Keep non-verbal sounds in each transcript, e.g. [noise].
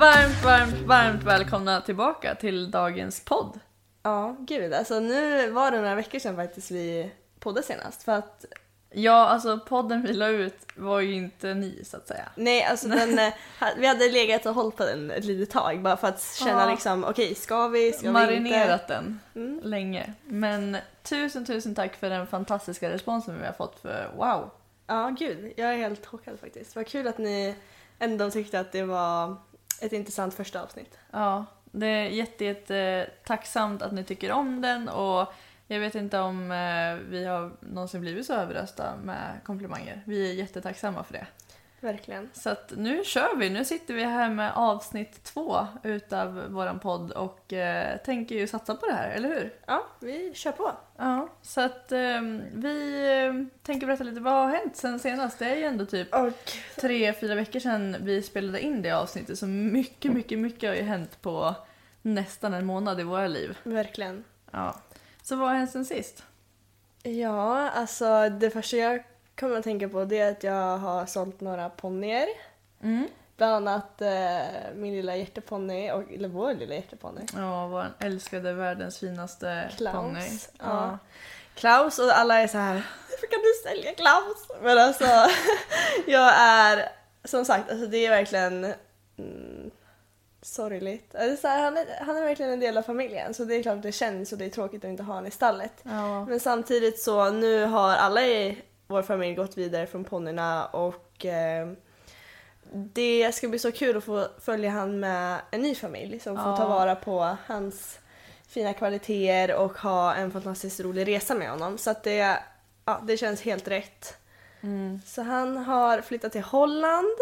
varmt, varmt, varmt välkomna tillbaka till dagens podd. Ja, gud. Alltså nu var det några veckor sedan faktiskt vi poddade senast. För att, Ja, alltså podden vi la ut var ju inte ny så att säga. nej, alltså [laughs] den, eh, vi hade legat och hållit på den ett litet tag bara för att känna Ja. liksom, okej, ska vi, ska vi Marinerat den Mm. länge. Men tusen, tusen tack för den fantastiska responsen vi har fått för wow. Ja, gud. Jag är helt chockad faktiskt. Vad kul att ni ändå tyckte att det var ett intressant första avsnitt. Ja, det är jätte, jätte eh, tacksamt att ni tycker om den och jag vet inte om eh, vi har någonsin blivit så överrösta med komplimanger. Vi är jättetacksamma för det. Verkligen. Så att nu kör vi. Nu sitter vi här med avsnitt två utav våran podd och eh, tänker ju satsa på det här, eller hur? Ja, vi kör på. Ja, så att eh, vi eh, tänker berätta lite vad har hänt sen senast. Det är ju ändå typ Och tre, fyra veckor sedan vi spelade in det avsnittet så mycket, mycket, mycket har ju hänt på nästan en månad i våra liv. verkligen. Ja. Så vad har hänt sen sist? Ja, alltså det första jag kommer att tänka på det är att jag har sålt några ponnyer. Mm. Bland annat eh, min lilla hjärteponny, och, eller vår lilla hjärteponny. Ja, vår älskade världens finaste Klaus. ponny. Ja. Klaus och alla är så här. Varför kan du sälja Klaus? Men alltså, [laughs] jag är som sagt, alltså det är verkligen mm, sorgligt. Alltså, här, han, är, han är verkligen en del av familjen så det är klart att det känns och det är tråkigt att inte ha honom i stallet. Ja. Men samtidigt så nu har alla i vår familj gått vidare från ponnyerna och eh, det ska bli så kul att få följa han med en ny familj som får ta vara på hans fina kvaliteter och ha en fantastiskt rolig resa med honom. Så att det, ja, det känns helt rätt. Mm. Så han har flyttat till Holland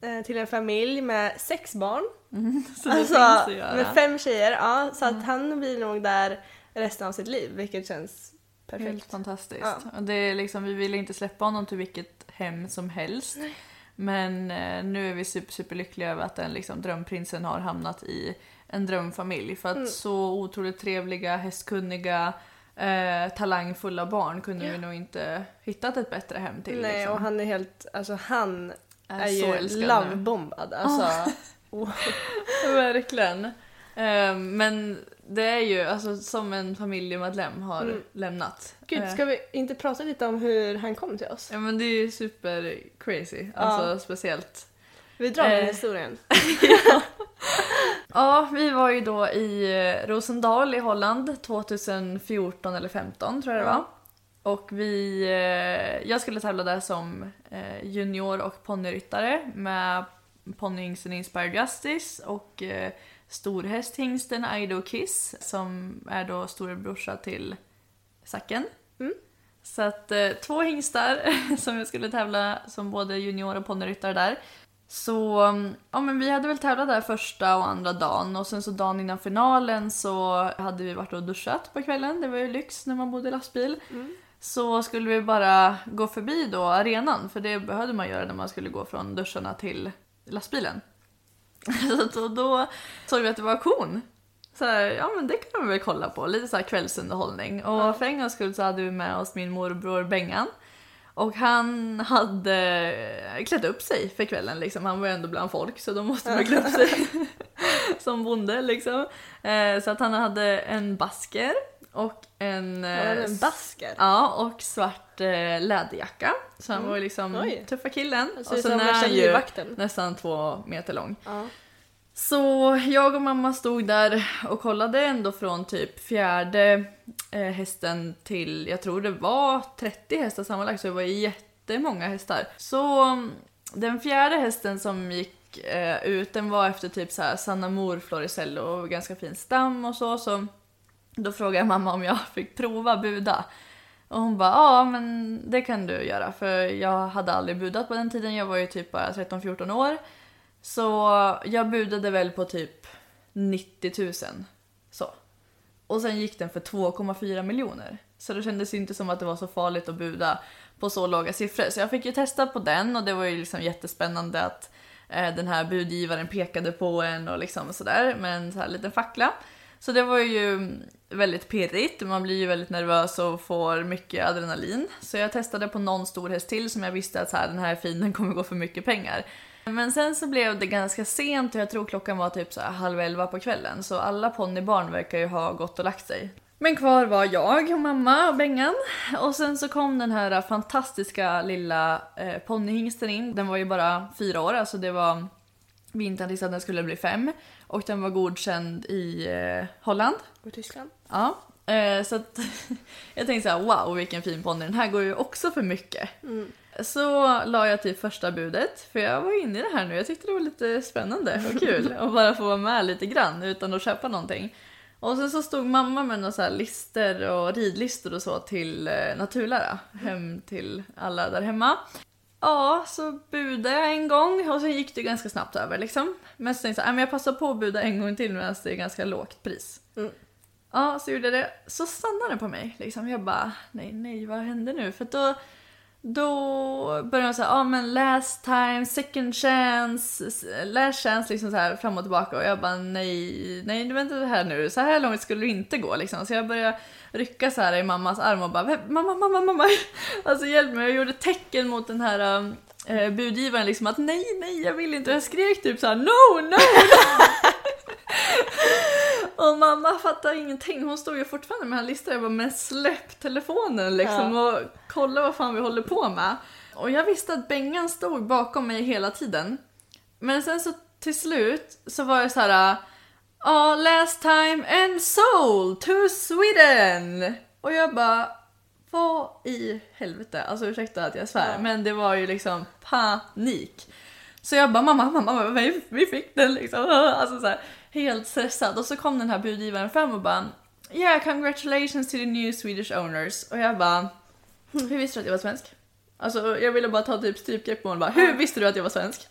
eh, till en familj med sex barn. [laughs] Det Alltså med fem tjejer. Ja, så att han blir nog där resten av sitt liv vilket känns Helt perfekt. fantastiskt. Ja. Och det är liksom, vi ville inte släppa honom till vilket hem som helst. Men eh, nu är vi super, superlyckliga över att den liksom, drömprinsen har hamnat i en drömfamilj. För att Mm. så otroligt trevliga, hästkunniga, eh, talangfulla barn kunde vi nog inte hittat ett bättre hem till. Nej liksom. och han är helt, alltså han Är är, ju lovebombad. Alltså, [laughs] wow. [laughs] Verkligen. Eh, men det är ju alltså, som en familjemedlem har Mm. lämnat. Gud, Eh, ska vi inte prata lite om hur han kom till oss? Ja men det är ju super crazy. Alltså speciellt. Vi drar den Eh. historien. [laughs] Ja, vi var ju då i eh, Rosendal i Holland 2014 eller 15 tror jag det Ja. var. Och vi, eh, jag skulle tävla där som junior och ponnyryttare med ponnyhingsten Inspired Justice och storhästhingsten Ido Kiss som är då storebrorsa till Sacken. Mm. Så att eh, två hingstar [laughs] som jag skulle tävla som både junior och ponnyryttare där. Så mm, ja, men vi hade väl tävlat där första och andra dagen och sen så dagen innan finalen så hade vi varit och duschat på kvällen. Det var ju lyx när man bodde i lastbil. Så skulle vi bara gå förbi då arenan för det behövde man göra när man skulle gå från duscharna till lastbilen. [laughs] Så då, såg vi att det var auktion. Så här, ja men det kan vi väl kolla på, lite så här kvällsunderhållning. Och för en gångs skull så hade vi med oss min morbror Bengan. Och han hade klätt upp sig för kvällen liksom. Han var ju ändå bland folk så då måste man klä upp sig [laughs] som bonde liksom. Eh, så att han hade en basker och en... Var eh, en basker? Ja, och svart eh, läderjacka. Så han var ju liksom Mm. Oj. tuffa killen. ser Och sen är han ju livvakten. nästan två meter lång. Ja. Så jag och mamma stod där och kollade ändå från typ fjärde eh, hästen till, jag tror det var 30 hästar sammanlagt, så det var jättemånga hästar. Så mm, den fjärde hästen som gick eh, ut, den var efter typ så här Sanna Mor Floricello och ganska fin stam och så. så då frågade jag mamma om jag [laughs] fick prova buda. Och hon bara, ja men det kan du göra för jag hade aldrig budat på den tiden, jag var ju typ bara 13-14 år. Så jag budade väl på typ 90 000. Så. Och sen gick den för 2,4 miljoner. Så det kändes inte som att det var så farligt att buda på så låga siffror. Så jag fick ju testa på den och det var ju liksom jättespännande att eh, den här budgivaren pekade på en och liksom sådär med en så här liten fackla. Så det var ju väldigt pirrigt, man blir ju väldigt nervös och får mycket adrenalin. Så jag testade på någon stor häst till som jag visste att så här, den här finen kommer gå för mycket pengar. Men sen så blev det ganska sent och jag tror klockan var typ så här halv elva på kvällen. Så alla ponnybarn verkar ju ha gått och lagt sig. Men kvar var jag och mamma och Bengan. Och sen så kom den här fantastiska lilla eh, ponnyhingsten in. Den var ju bara fyra år, alltså det var vintern tills att den skulle bli fem. Och den var godkänd i eh, Holland. Och Tyskland? Ja, eh, så att [laughs] jag tänkte så här, wow vilken fin ponny, den här går ju också för mycket. Så la jag till första budet, för jag var inne i det här nu, jag tyckte det var lite spännande och [laughs] kul att bara få vara med lite grann utan att köpa någonting. Och sen så stod mamma med några så här lister och ridlistor och så till eh, Naturlära, hem till alla där hemma. Ja, så budade jag en gång och sen gick det ganska snabbt över liksom. Men så tänkte jag, "Nej, men jag passar på att buda en gång till medan det är ganska lågt pris. Ja, så gjorde jag det. Så stannade den på mig. Liksom. Jag bara, nej, nej, vad hände nu? För då, då började de säga, ah, ja men last time, second chance, last chance, liksom så här fram och tillbaka. Och jag bara, nej, nej, vänta det här nu. Så här långt skulle det inte gå liksom. Så jag började rycka så här i mammas arm och bara, mamma, mamma, mamma. [laughs] Alltså hjälp mig. Jag gjorde tecken mot den här äh, budgivaren liksom att nej, nej, jag vill inte. Och jag skrek typ så här, no, no, no. [laughs] [laughs] Och mamma fattar ingenting. Hon stod ju fortfarande med en lista. Jag bara, men släpp telefonen liksom och kolla vad fan vi håller på med. Och jag visste att Bengan stod bakom mig hela tiden. Men sen så till slut så var det så här. Ja, last time and sold to Sweden! Och jag bara, vad i helvete? Alltså ursäkta att jag svär, men det var ju liksom panik. Så jag bara, mamma, mamma, vi, vi fick den liksom. [laughs] Alltså så här, helt stressad. Och så kom den här budgivaren fram och bara, yeah, congratulations to the new Swedish owners. Och jag bara, hur visste du att jag var svensk? Alltså jag ville bara ta typ strypgrepp på honom bara, hur visste du att jag var svensk? [laughs]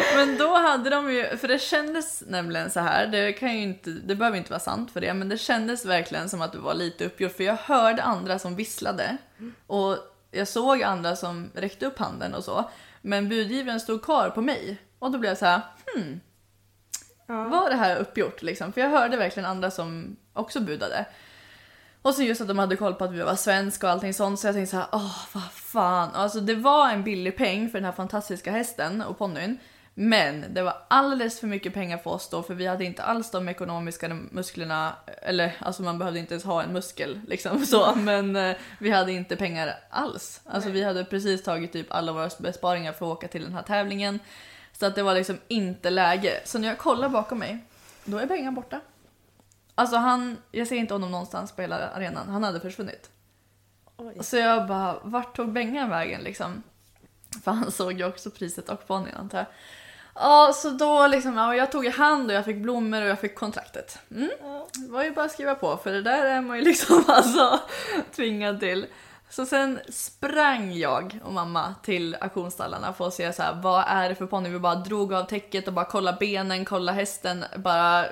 [laughs] men då hade de ju, för det kändes nämligen så här, det kan ju inte, det behöver inte vara sant för det, men det kändes verkligen som att det var lite uppgjort för jag hörde andra som visslade och jag såg andra som räckte upp handen och så, men budgivaren stod kvar på mig och då blev jag så här, hmm, var det här uppgjort liksom? För jag hörde verkligen andra som också budade. Och så just att de hade koll på att vi var svenska och allting sånt så jag tänkte så här, åh vad fan. Alltså det var en billig peng för den här fantastiska hästen och ponnyn. Men det var alldeles för mycket pengar för oss då för vi hade inte alls de ekonomiska musklerna, eller alltså man behövde inte ens ha en muskel liksom [laughs] så, men eh, vi hade inte pengar alls. Alltså vi hade precis tagit typ alla våra besparingar för att åka till den här tävlingen. Så att det var liksom inte läge. Så när jag kollar bakom mig, då är pengarna borta. Alltså han, jag ser inte honom någonstans på hela arenan, han hade försvunnit. Oj. Så jag bara, vart tog Bengan vägen liksom? För han såg ju också priset och ponnyn antar jag. Ja, så då liksom, ja, jag tog i hand och jag fick blommor och jag fick kontraktet. Mm. Det var ju bara att skriva på för det där är man ju [laughs] liksom alltså tvingad till. Så sen sprang jag och mamma till auktionsstallarna för att se så här, vad är det för ponny. Vi bara drog av täcket och bara kolla benen, kolla hästen, bara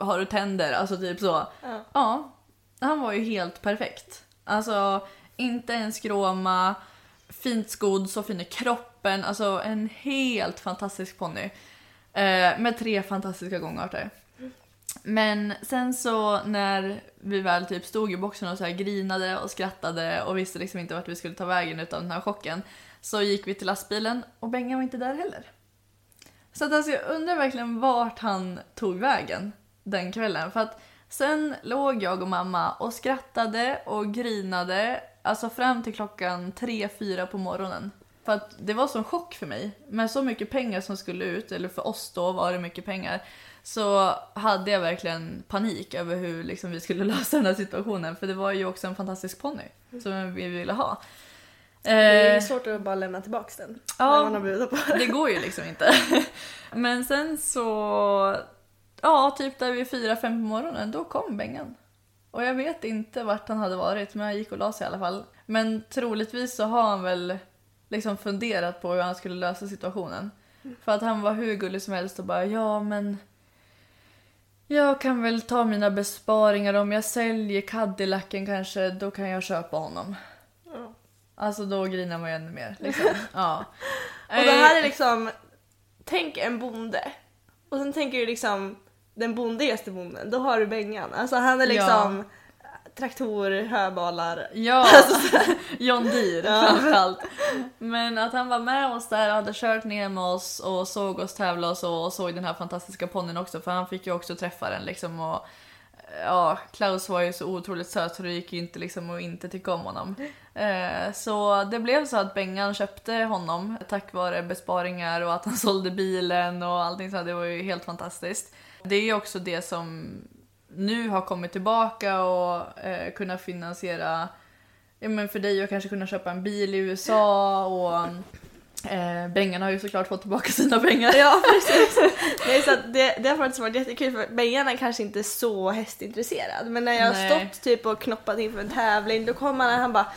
har du tänder? Alltså typ så. Ja. Ja, han var ju helt perfekt. Alltså inte en skråma, fint skodd, så fin i kroppen. Alltså en helt fantastisk ponny. Eh, med tre fantastiska gångarter. Men sen så när vi väl typ stod i boxen och så här grinade och skrattade och visste liksom inte vart vi skulle ta vägen utav den här chocken. Så gick vi till lastbilen och Benga var inte där heller. Så att alltså jag undrar verkligen vart han tog vägen den kvällen. För att sen låg jag och mamma och skrattade och grinade alltså fram till klockan 3-4 på morgonen. För att det var sån chock för mig. Med så mycket pengar som skulle ut, eller för oss då var det mycket pengar. Så hade jag verkligen panik över hur liksom, vi skulle [laughs] lösa den här situationen. För det var ju också en fantastisk ponny som vi ville ha. Det är Eh, svårt att bara lämna tillbaka den. Ja. Man har på det går ju liksom inte. [laughs] Men sen så, ja typ där vid fyra fem på morgonen, då kom Bengan. Och jag vet inte vart han hade varit, men han gick och la sig i alla fall. Men troligtvis så har han väl liksom funderat på hur han skulle lösa situationen. För att han var hur gullig som helst och bara ja men jag kan väl ta mina besparingar om jag säljer Cadillacen kanske, då kan jag köpa honom. Ja. Alltså då grinar man ju ännu mer. Liksom. [laughs] Ja. Och det här är liksom, tänk en bonde. Och sen tänker du liksom den bondigaste bonden, då har du Bengan. Alltså han är liksom traktor, höbalar. Ja, [laughs] John Deere framförallt. Men att han var med oss där, hade kört ner med oss och såg oss tävla och så och såg den här fantastiska ponnyn också för han fick ju också träffa den liksom och ja, Klaus var ju så otroligt söt så det gick ju inte liksom att inte tycka om honom. Eh, så det blev så att Bengan köpte honom tack vare besparingar och att han [laughs] sålde bilen och allting så det var ju helt fantastiskt. Det är ju också det som nu har kommit tillbaka och eh, kunna finansiera ja, men för dig att kanske kunna köpa en bil i USA och eh, Bengan har ju såklart fått tillbaka [laughs] sina pengar. Ja precis. Nej, så att det, det har faktiskt varit jättekul för Bengan är kanske inte så hästintresserad men när jag har stått typ och knoppat inför en tävling då kommer han och han bara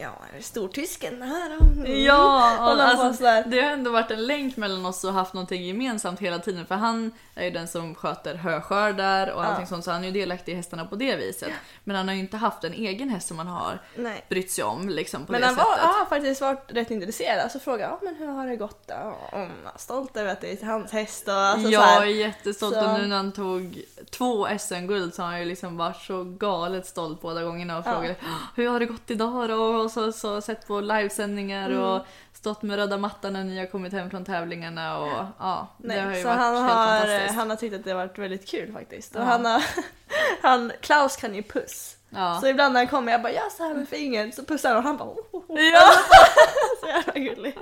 Ja, är det stortysken här? Mm. Ja, Och och han alltså, det har ändå varit en länk mellan oss och haft någonting gemensamt hela tiden för han är ju den som sköter höskördar och allting sånt så han är ju delaktig i hästarna på det viset. Men han har ju inte haft en egen häst som han har Nej. brytt sig om liksom på Men det han var, sättet. ja, faktiskt varit rätt intresserad så frågade jag, ja, men hur har det gått då? Och, mm, stolt över att det är hans häst och alltså, så jag här. är jättestolt Så- och nu när han tog två SM-guld så har han ju liksom varit så galet stolt båda gångerna och Ja. frågade hur har det gått idag då? Och så, sett på livesändningar Mm. och stått med röda mattan när ni har kommit hem från tävlingarna och ja, det har ju Nej, så varit han helt har, fantastiskt. han har tyckt att det har varit väldigt kul faktiskt. Och Ja. han har, [laughs] han, Klaus kan ju puss. Ja. Så ibland när han kommer jag bara gör så här med fingret så pussar han och han bara oh, oh, oh. Ja, [laughs] Så jävla gullig.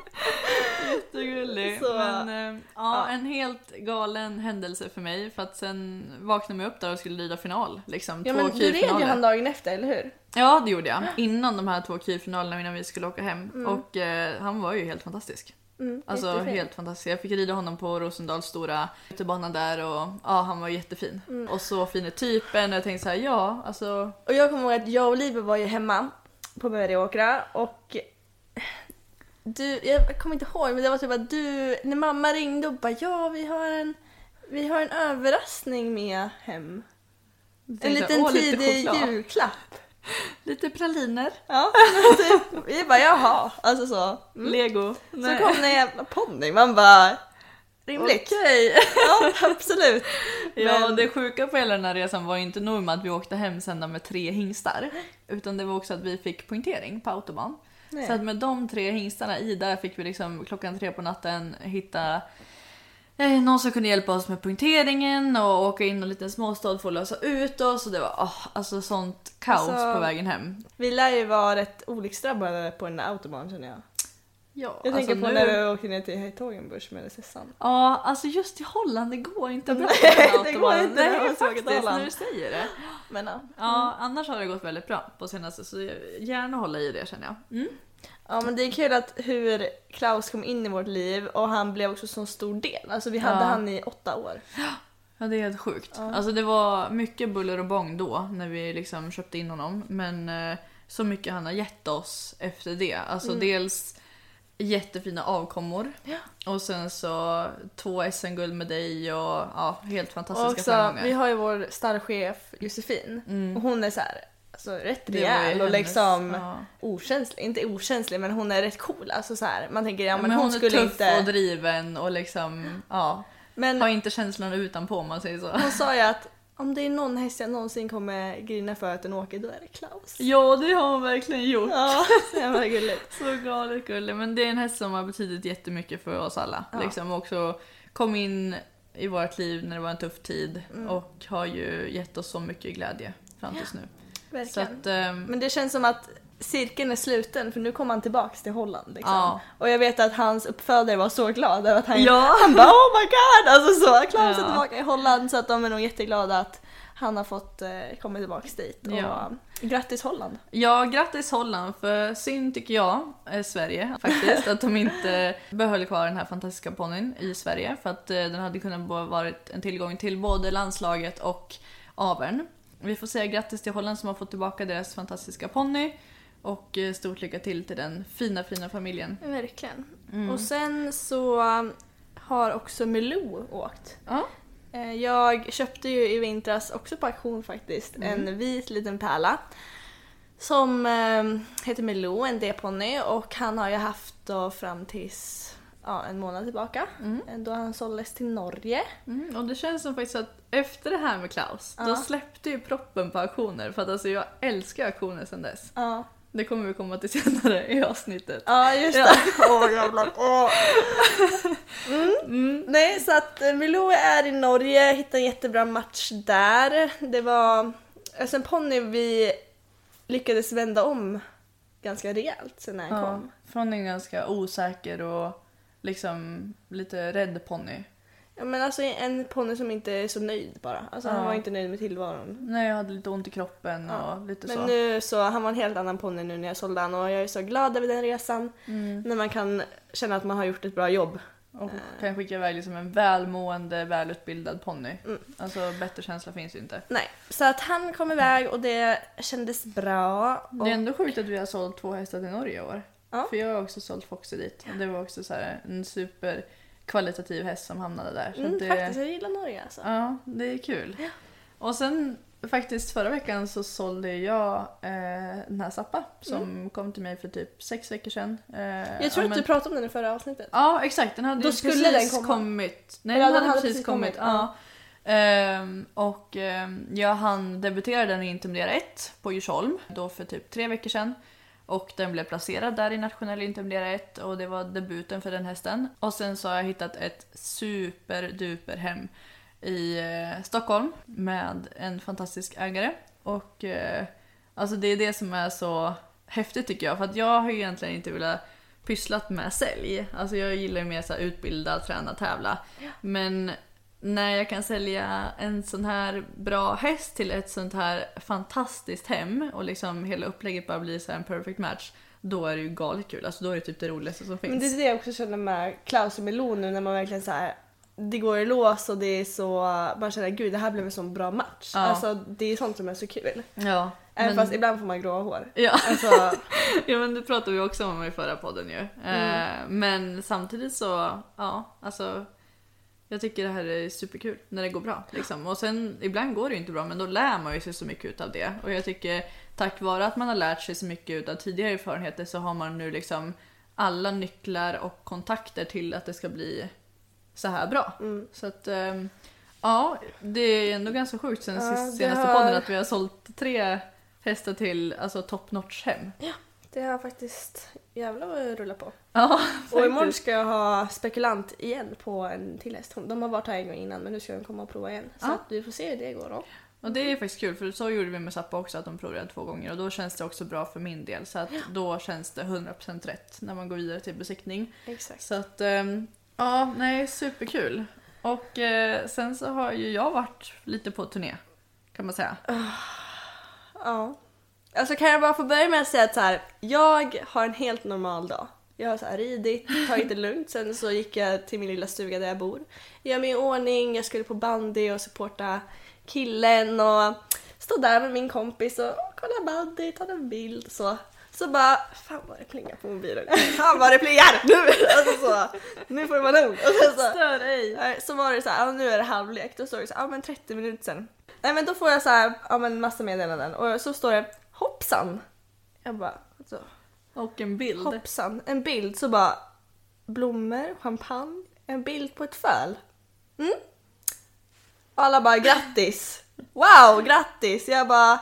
jättegullig. Så- Men eh, ja, en helt galen händelse för mig för att sen vaknade jag upp där och skulle rida final. Liksom, Ja två men du red ju han dagen efter, eller hur? Ja, det gjorde jag. Innan de här två kyrfinalerna innan vi skulle åka hem. Och eh, han var ju helt fantastisk. Mm, Alltså jättefin. helt fantastisk. Jag fick rida honom på Rosendals stora utebana där och ja, han var jättefin. Mm. Och så fin är typen och jag tänkte så här, ja, alltså Och jag kommer ihåg att jag och Livet var ju hemma på Bergåkra och du, jag kommer inte ihåg men det var typ att du, när mamma ringde och bara ja vi har en, vi har en överraskning med hem. En liten tidig julklapp. Lite praliner, Ja, typ. Vi bara jaha, alltså så. Mm. lego. Så kom det en jävla ponny, man bara rimligt. Okej. [laughs] Ja, absolut. Ja, Men- det sjuka på hela den här resan var ju inte nog med att vi åkte hem sen med tre hingstar. Utan det var också att vi fick poängtering på autobahn. Nej. Så att med de tre hingstarna i där fick vi liksom klockan tre på natten hitta eh, någon som kunde hjälpa oss med punkteringen och åka in en liten småstad för att lösa ut oss. Och det var åh, alltså sånt kaos Alltså- på vägen hem. Vi lär ju vara rätt olycksdrabbade på den där autobahn känner jag. Ja, Jag tänker på nu- när du åkte ner till Heitogenbusch med Sessan. Ja, alltså just i Holland, det går inte bra. Nej, [laughs] det går inte Nej, till faktiskt, när du säger det. Men ja. Ja, annars har det gått väldigt bra på senaste så jag gärna hålla i det känner jag. Mm. Ja men det är kul att hur Klaus kom in i vårt liv och han blev också så stor del. Alltså vi hade Ja. han i åtta år. Ja, det är helt sjukt. Alltså det var mycket buller och bång då när vi liksom köpte in honom. Men eh, så mycket han har gett oss efter det. Alltså Mm. dels jättefina avkommor. Och sen så två SM-guld med dig och ja, helt Och fantastiska också, framgångar. vi har ju vår stallchef Josefin och hon är så här, alltså rätt Mm. Rejäl och liksom ja. okänslig. Inte okänslig men hon är rätt cool. Alltså så här, man tänker ja men, men hon, hon, är skulle tuff inte... och driven och liksom, ja. Men Har inte känslan utanpå om man säger så. hon sa ju att om det är någon häst jag någonsin kommer grina för att den åker då är det Klaus. Ja, det har hon verkligen gjort. Ja, så jävla gulligt. [laughs] Så galet gullig. Men det är en häst som har betydit jättemycket för oss alla. Liksom också kom in i vårt liv när det var en tuff tid Mm. och har ju gett oss så mycket glädje fram tills nu. Så Verkligen. att, ehm, Men det känns som att cirkeln är sluten för nu kommer han tillbaks till Holland. Liksom. Ja. Och jag vet att hans uppfödare var så glad över att han, Ja. [laughs] han bara oh my god! Alltså så, Klaus är Ja. tillbaka i Holland så att de är nog jätteglada att han har fått eh, komma tillbaks dit. Och, Ja. Grattis Holland! Ja, grattis Holland för synd tycker jag, eh, Sverige faktiskt, att de inte [laughs] behöll kvar den här fantastiska ponnyn i Sverige för att eh, den hade kunnat varit en tillgång till både landslaget och aveln. Vi får säga grattis till Holland som har fått tillbaka deras fantastiska ponny och eh, stort lycka till till den fina, fina familjen. Verkligen. Mm. Och sen så har också Milou åkt. Ja. Eh, Jag köpte ju i vintras också på auktion faktiskt Mm. en vit liten pärla. Som eh, heter Milou, en D-ponny och han har ju haft då fram tills ja, en månad tillbaka. Eh, Då han såldes till Norge. Mm, och det känns som faktiskt att efter det här med Klaus, då släppte ju proppen på auktioner för att alltså jag älskar auktioner sedan dess. Ja, Det kommer vi komma till senare i avsnittet. ja just det. Åh jävlar. Åh. Mm. Nej, så att eh, Milou är i Norge, hittade en jättebra match där. Det var alltså en ponny vi lyckades vända om ganska rejält sen när han Ja, kom. från en ganska osäker och liksom lite rädd ponny. Ja men alltså en ponny som inte är så nöjd bara. Alltså han Ja. var inte nöjd med tillvaron. Nej, jag hade lite ont i kroppen och lite Men så. nu så, han var en helt annan ponny nu när jag sålde han och jag är så glad över den resan. Mm. När man kan känna att man har gjort ett bra jobb. Och kan skicka iväg liksom en välmående, välutbildad ponny. Mm. Alltså bättre känsla finns ju inte. Nej, så att han kom iväg och det kändes bra. Det är ändå sjukt att vi har sålt två hästar till Norge i år. Ja. För jag har också sålt Foxy dit. Och det var också så här en super kvalitativ häst som hamnade där. Så Mm, det, Faktiskt, jag gillar Norge alltså. Ja, det är kul. Och sen faktiskt förra veckan så sålde jag eh, den här Zappa som kom till mig för typ sex veckor sedan. Eh, Mm. Jag tror ja, att du pratade om den i förra avsnittet. Ja, exakt. Den hade Då skulle precis den komma. kommit. Nej, Eller den hade hade precis precis kommit. kommit, Ja. Ehm, och ehm, jag hann debutera den i Intimidera 1 på Djursholm då för typ tre veckor sedan. Och den blev placerad där i nationell Intimidera 1 och det var debuten för den hästen. Och sen så har jag hittat ett superduper hem i eh, Stockholm med en fantastisk ägare. Och eh, alltså det är det som är så häftigt tycker jag. För att jag har ju egentligen inte velat pysslat med sälj. Alltså jag gillar ju mer så här utbilda, träna, tävla. Men när jag kan sälja en sån här bra häst till ett sånt här fantastiskt hem och liksom hela upplägget bara blir så en perfect match. Då är det ju galet kul. Alltså då är det typ det roligaste som finns. Men det är det jag också känner med Klaus och Milou nu när man verkligen så här. Det går i lås och det är så, man känner gud det här blev en sån bra match. Ja. Alltså det är sånt som är så kul. Ja. Även men- fast ibland får man gråa hår. Ja. Alltså, [laughs] ja men det pratade vi också om i förra podden ju. Eh, men samtidigt så, ja alltså. Jag tycker det här är superkul när det går bra. Liksom. Och sen ibland går det ju inte bra men då lär man ju sig så mycket utav det. Och jag tycker tack vare att man har lärt sig så mycket utav tidigare erfarenheter så har man nu liksom alla nycklar och kontakter till att det ska bli så här bra. Så att ehm, ja, det är ändå ganska sjukt sen Ja, senaste har- podden att vi har sålt tre hästar till alltså top notch hem. Det har faktiskt jävlar vad det rullar på. Ja, Och imorgon ska jag ha spekulant igen på en till häst. De har varit här en gång innan men nu ska de komma och prova igen. Så Ja. vi får se hur det går då. Och det är faktiskt kul för så gjorde vi med Zappa också att de provade två gånger och då känns det också bra för min del så att då känns det 100% rätt när man går vidare till besiktning. Exakt. Så att ehm, ja, nej superkul. Och eh, sen så har ju jag varit lite på turné kan man säga. Ja. Alltså kan jag bara få börja med att säga att så här, jag har en helt normal dag. Jag har så här ridit, tagit det lugnt, sen så gick jag till min lilla stuga där jag bor. Jag mig i ordning, jag skulle på bandy och supporta killen och stå där med min kompis och kolla bandy, ta en bild så. Så bara, fan vad det plingar på mobilen. [laughs] Fan vad det plingar! [laughs] Nu, alltså så, nu får det vara lugnt. Och sen så, Stör ej. Så var det så här, nu är det halvlek. Då står det så här, ja men 30 minuter sen. Nej men då får jag så här, ja men massa meddelanden och så står det hoppsan. Jag bara, alltså, Och en bild. hoppsan. En bild så bara blommor, champagne, en bild på ett föl. Mm. Alla bara grattis. Wow, grattis! Jag bara,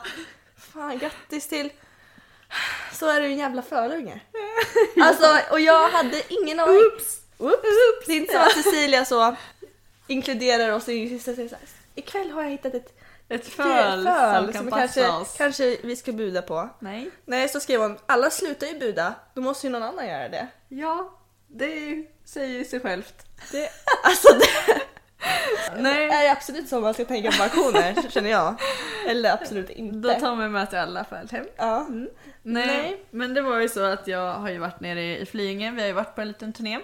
fan grattis till så är du en jävla fölunge. Alltså, och jag hade ingen aning. Oops! Oops! Det är inte som att Cecilia så inkluderar oss i sista så Ikväll har jag hittat ett Ett föl, som kan passa kanske, oss. kanske vi ska buda på. Nej. Nej, så skrev hon, alla slutar ju buda, då måste ju någon annan göra det. Ja, det säger sig självt. det alltså det [laughs] Nej. är absolut så man ska tänka på auktioner, [laughs] känner jag. Eller absolut inte. Då tar man med till alla fälthem. Ja. Nej, Nej. men det var ju så att jag har ju varit nere i Flyinge, vi har ju varit på en liten turné.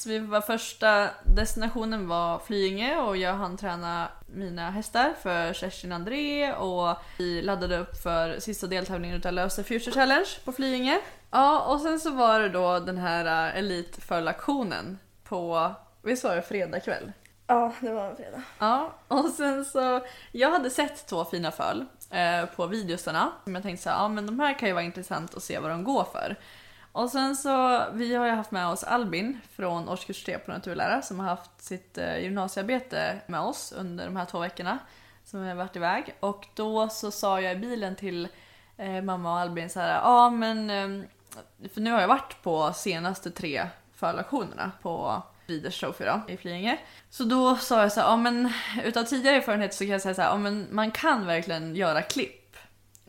Så vi var första destinationen var Flyinge och jag hann träna mina hästar för Kerstin André och vi laddade upp för sista deltävlingen utav Lösa Future Challenge på Flyinge. Ja, och sen så var det då den här uh, Elitföl-aktionen på, visst var det fredag kväll? ja, det var en fredag. Ja, och sen så, jag hade sett två fina föl eh, på videosarna. Som jag tänkte så här, ja men de här kan ju vara intressant att se vad de går för. Och sen så, vi har ju haft med oss Albin från årskurs 3 på naturlära som har haft sitt eh, gymnasiearbete med oss under de här två veckorna som vi har varit iväg. Och då så sa jag i bilen till eh, mamma och Albin så här, ja men, eh, för nu har jag varit på senaste tre förlektionerna på Readers Trophy då, i Flyinge. Så då sa jag så här, ja men utav tidigare erfarenhet så kan jag säga så här, ja men man kan verkligen göra klipp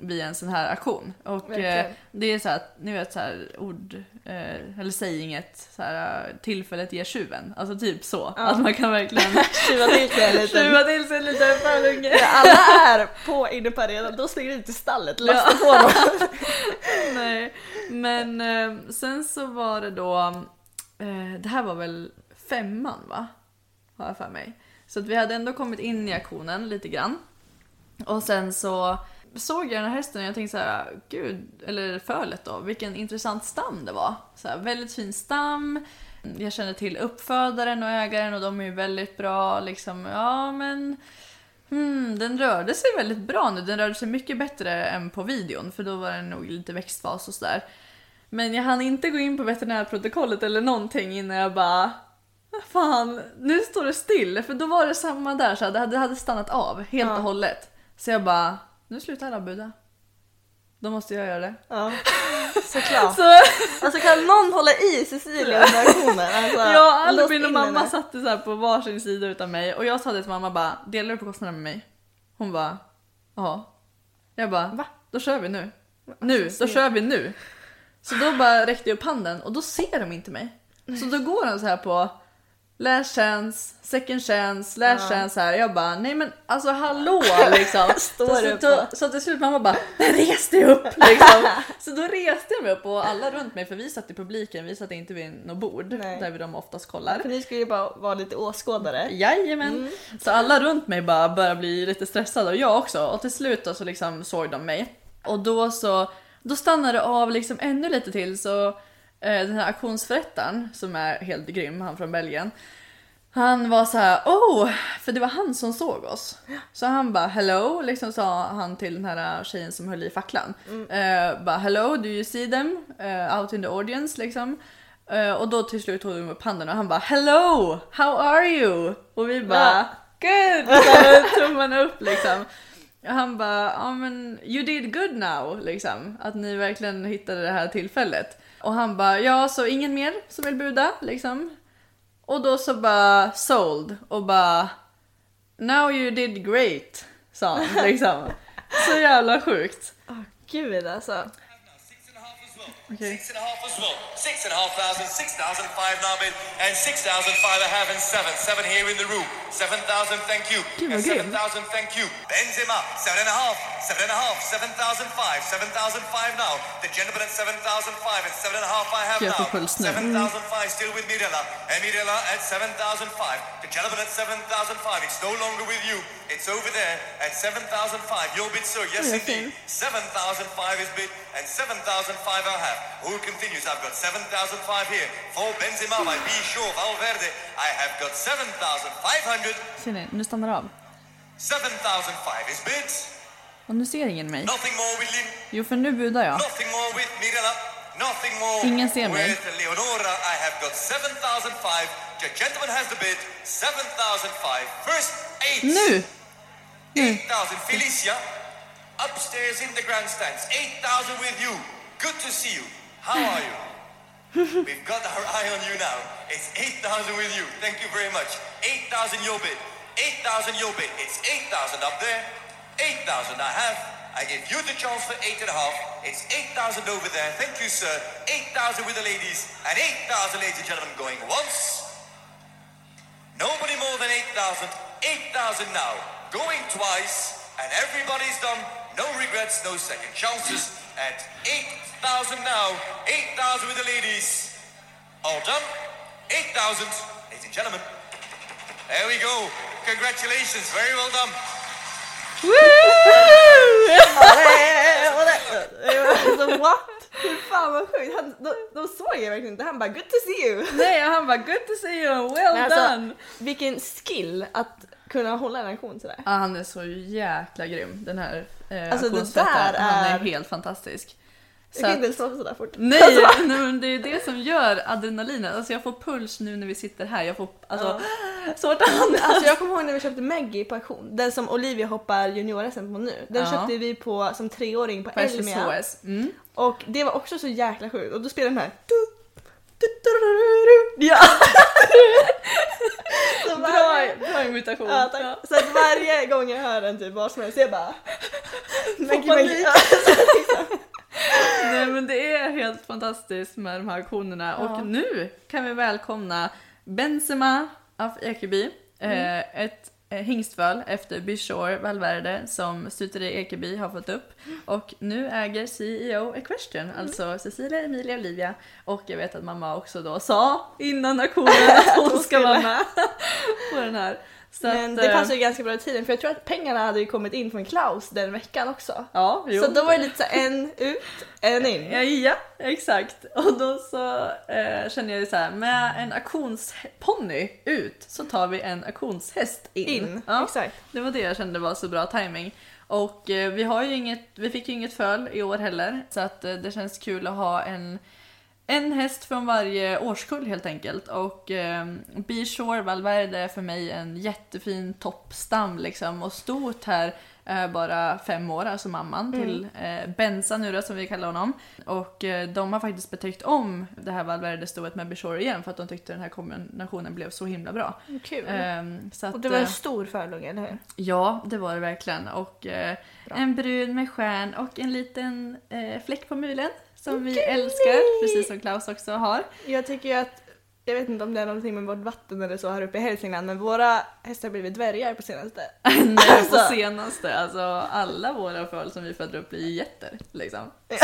via en sån här aktion. Och eh, det är så här, att, ni vet så här ord, eh, eller säginget, så här, eh, tillfället ger tjuven. Alltså typ så. Att man kan verkligen [laughs] Tjuva till sig en liten... tjuva till sig en liten förunge. När alla är på inne på arenan, då springer du i stallet, lasta på dem. [laughs] Nej, men eh, sen så var det då, eh, det här var väl femman va? Har jag för mig. Så att vi hade ändå kommit in i aktionen lite grann. Och sen så såg jag den här hästen och jag tänkte så här, gud, eller fölet då, vilken intressant stam det var. Så här, väldigt fin stam. Jag kände till uppfödaren och ägaren och de är ju väldigt bra liksom, ja men Hmm, den rörde sig väldigt bra nu. Den rörde sig mycket bättre än på videon för då var den nog lite växtfas och sådär. Men jag hann inte gå in på veterinärprotokollet eller någonting innan jag bara Fan, nu står det still. För då var det samma där, så det hade- stannat av helt Ja. och hållet. Så jag bara, nu slutar alla buda. Då måste jag göra det. Ja, såklart. Så Alltså kan någon hålla i Cecilia under aktionen? Alltså, [laughs] Albin och mamma satte så på varsin sida utav mig och jag sa det till mamma bara, delar du på kostnaden med mig? Hon bara, ja. Jag bara, va? Då kör vi nu. Nu, Alltså, då kör vi nu. Så då bara räckte jag upp handen och då ser de inte mig. Så då går de så här på last chance, second chance, last chance här. Jag bara, nej men alltså hallå [laughs] liksom. Står så, så, på? så till slut mamma bara, men res dig upp liksom. [laughs] Så då reste jag mig upp och alla runt mig, för vi satt i publiken, vi satt inte vid något bord Nej. där vi de oftast kollar. För ni skulle ju bara vara lite åskådare. Jajamän. Så alla runt mig bara började bli lite stressade och jag också. Och till slut då så liksom såg de mig. Och då så, då stannade det av liksom ännu lite till så den här auktionsförrättaren som är helt grym, han från Belgien. Han var så här, oh, för det var han som såg oss. Så han bara hello, liksom sa han till den här tjejen som höll i facklan. Eh, bara hello, do you see them eh, out in the audience liksom. Eh, och då till slut tog de upp handen och han bara hello, how are you? Och vi bara good, tummen upp liksom. Och han bara, ja men you did good now liksom. Att ni verkligen hittade det här tillfället. Och han bara, ja så ingen mer som vill buda liksom. Och då så bara sold och bara Now you did great. sa han liksom. [laughs] Så jävla sjukt. Gud alltså. Okej. Six and a half as well. Six and a half thousand, six thousand five now bid, and six thousand five a half and seven. Seven here in the room. Seven thousand, thank you. Gud, And seven thousand, thank you. Benzema, seven and a half, seven and a half, seven thousand five, seven thousand five now. The gentleman at seven thousand five and seven and a half I have now. Seven thousand five still with Mirella. And Mirella at seven thousand five. The gentleman at seven thousand five. It's no longer with you. It's over there at seven thousand five. Your bid, sir. Yes, oh, indeed. Seven thousand five is bid, and seven thousand five I have. Who continues? I've got seven thousand five here for Benzema. Be sure Valverde. I have got seven thousand five hundred. Ser ni? Nu stannar det av. Seven thousand five is bid. Och nu ser ingen mig. Nothing more with Lin. Jo, för nu budar jag. Nothing more with Mirella. Nothing more Ingen ser mig. with Leonora. I have got 7,005. The gentleman has the bid. 7,005. First eight. Nu! 8,000. Felicia. Upstairs in the grandstands. 8,000 with you. Good to see you. How are you? [laughs] We've got our eye on you now. It's 8,000 with you. Thank you very much. 8,000 your bid. 8,000 your bid. It's 8,000 up there. 8,000 I have. I give you the chance for eight and a half. It's 8,000 over there. Thank you, sir. 8,000 with the ladies. And 8,000, ladies and gentlemen, going once. Nobody more than 8,000. 8,000 now. Going twice. And everybody's done. No regrets, no second chances. At 8,000 now. 8,000 with the ladies. All done. 8,000. Ladies and gentlemen. There we go. Congratulations. Very well done. Alltså what? Hur fan vad sjukt. Han, då, då såg jag verkligen inte. Han bara good to see you. Nej, han bara good to see you, well alltså, done! vilken skill att kunna hålla en aktion sådär. Ja, han är så jäkla grym, den här eh, Alltså, auktionsförrättaren. där Han är är- helt fantastisk. Jag Så kan att- inte ens sova sådär fort. Nej, [laughs] Alltså, nej, men det är det som gör adrenalinet. Alltså jag får puls nu när vi sitter här. Jag får alltså, svårt att andas. Alltså jag kommer ihåg när vi köpte Maggie på auktion. Den som Olivia hoppar junior-SM på nu. Den Ja. köpte vi på som treåring på, Elmia. Mm. Och det var också så jäkla sjukt. Och då spelade den här. Ja! så varje, bra bra imitation. ja, tack. Ja. Så att varje gång jag hör den typ var som helst, jag bara... Men panik. Maggie. Ja. Nej men det är helt fantastiskt med de här auktionerna. Ja. Och nu kan vi välkomna Benzema af Ekeby. Mm. Ett hingstföl efter Bishore Valverde som Stuteri Ekeby har fått upp. Och nu äger CEO Equestrian, Mm. alltså Cecilia, Emilia, Olivia. Och jag vet att mamma också då sa innan auktionen att hon ska vara med [laughs] på den här. Så Men att, det eh, passar ju ganska bra i tiden för jag tror att pengarna hade ju kommit in från Klaus den veckan också. Ja, jo. Så då var det lite så en ut, en in. Ja, ja, exakt. Och då så eh, känner jag ju så här, med en auktionsponny ut så tar vi en auktionshäst in. In, Ja, exakt. Det var det jag kände var så bra timing. Och eh, vi har ju inget, vi fick ju inget föl i år heller så att eh, det känns kul att ha en en häst från varje årskull helt enkelt. Och eh, Bishore Valverde är för mig en jättefin toppstam liksom. Och stort här är bara fem år, alltså mamman till eh, Benza nu då, som vi kallar honom. Och eh, de har faktiskt betryckt om det här Valverde-stoet med Bishore igen för att de tyckte den här kombinationen blev så himla bra. Kul. Ehm, så att, och det var en eh, stor förlunge, eller hur? Ja, det var det verkligen. Och eh, en brun med stjärn och en liten eh, fläck på mulen som vi älskar, precis som Klaus också har. Jag tycker ju att, jag vet inte om det är någonting med vårt vatten eller så här uppe i Hälsingland, men våra hästar har blivit dvärgar på senaste. [laughs] Nej, på Alltså. senaste. Alltså alla våra föl som vi föder upp blir jätter. Liksom. [laughs]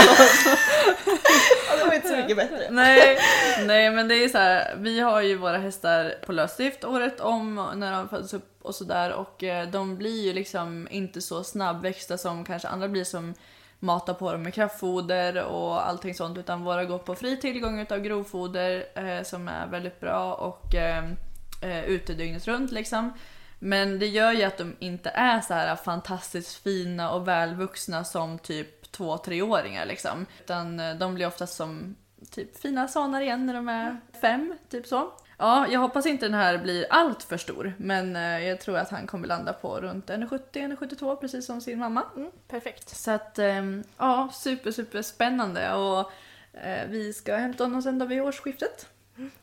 Ja, det var inte så mycket bättre. Nej, nej, men det är så här. Vi har ju våra hästar på lösdrift året om när de föds upp och sådär. Och eh, de blir ju liksom inte så snabbväxta som kanske andra blir som mata på dem med kraftfoder och allting sånt. Utan våra går på fri tillgång utav grovfoder eh, som är väldigt bra och eh, eh ute dygnet runt liksom. Men det gör ju att de inte är så här fantastiskt fina och välvuxna som typ två treåringar liksom. Utan eh, de blir oftast som typ fina sanar igen när de är fem, typ så. Ja, jag hoppas inte den här blir allt för stor, men eh, jag tror att han kommer landa på runt 1,70-1,72 precis som sin mamma. Mm, perfekt. Så att, ehm, ja, super, super spännande och eh, vi ska hämta honom sen då vid årsskiftet.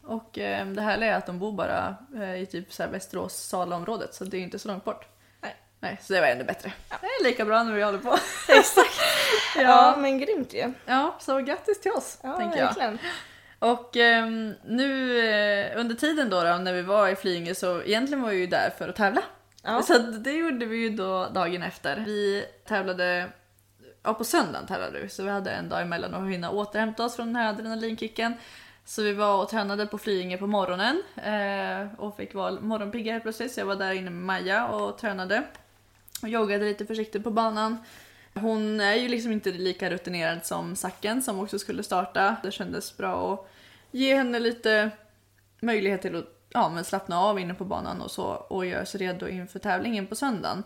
Och eh, det här är att de bor bara eh, i typ så här Västerås Sala-området så det är inte så långt bort. Nej. Nej, så det var ännu bättre. Det är lika bra när vi håller på. Exakt. [laughs] Ja, ja. men grymt ju. ja, så grattis till oss, Ja, tänker jag. verkligen. Och ehm, nu eh, under tiden då, då när vi var i Flyinge så egentligen var vi ju där för att tävla. Ja. Så det gjorde vi ju då dagen efter. Vi tävlade, ja på söndagen tävlade vi så vi hade en dag emellan att hinna återhämta oss från den här adrenalinkicken. Så vi var och tränade på Flyinge på morgonen eh, och fick vara morgonpigga helt plötsligt så jag var där inne med Maja och tränade. Och joggade lite försiktigt på banan. Hon är ju liksom inte lika rutinerad som Sacken som också skulle starta. Det kändes bra att ge henne lite möjlighet till att ja, men slappna av inne på banan och så och göra sig redo inför tävlingen på söndagen.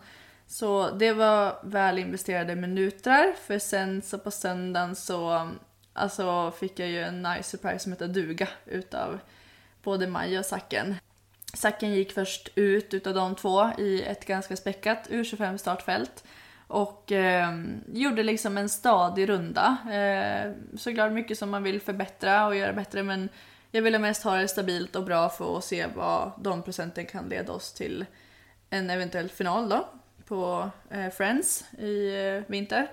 Så det var väl investerade minuter för sen så på söndagen så alltså, fick jag ju en nice surprise som heter duga utav både Maja och Sacken. Sacken gick först ut utav de två i ett ganska späckat U25 startfält och eh, gjorde liksom en stadig runda. Eh, såklart mycket som man vill förbättra och göra bättre men jag ville mest ha det stabilt och bra för att se vad de procenten kan leda oss till en eventuell final då på eh, Friends i eh, vinter.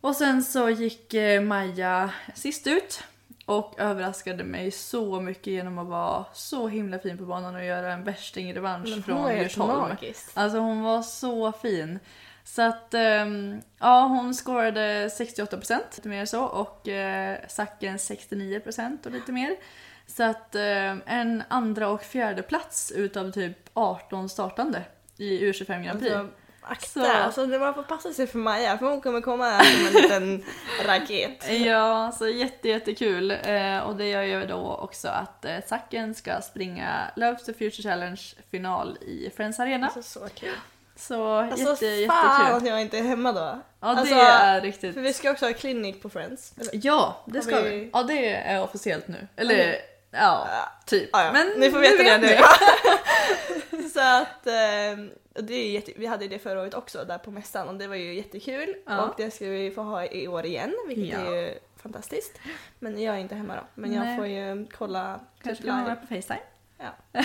Och sen så gick eh, Maja sist ut och överraskade mig så mycket genom att vara så himla fin på banan och göra en värstingrevansch från Djursholm. Alltså hon var så fin. Så att ehm, ja, hon scorade 68% lite mer så och eh, Sacken 69% och lite mer. Så att eh, en andra och fjärde plats utav typ 18 startande i U25 Grand Prix. Alltså, akta, Så- alltså det man får passa sig för Maja för hon kommer komma här som en [laughs] liten raket. Ja, så jätte, jättekul. Eh, och det gör ju då också att eh, Sacken ska springa Love to Future Challenge final i Friends Arena. Alltså så kul. Så Alltså jätte, fan jättekul. att jag inte är hemma då. Ja, alltså, det är riktigt. För vi ska också ha klinik på Friends. Eller? Ja, det ska vi... vi- Ja, det är officiellt nu. Eller Okej. ja, typ. Ja, ja. Men ni får veta det nu. [laughs] så att eh, det är jätte, vi hade det förra året också där på mässan och det var ju jättekul Ja. och det ska vi få ha i år igen vilket är ju fantastiskt. Men jag är inte hemma då men jag Nej. får ju kolla Kanske typ kan vara på Facetime. Ja. [laughs]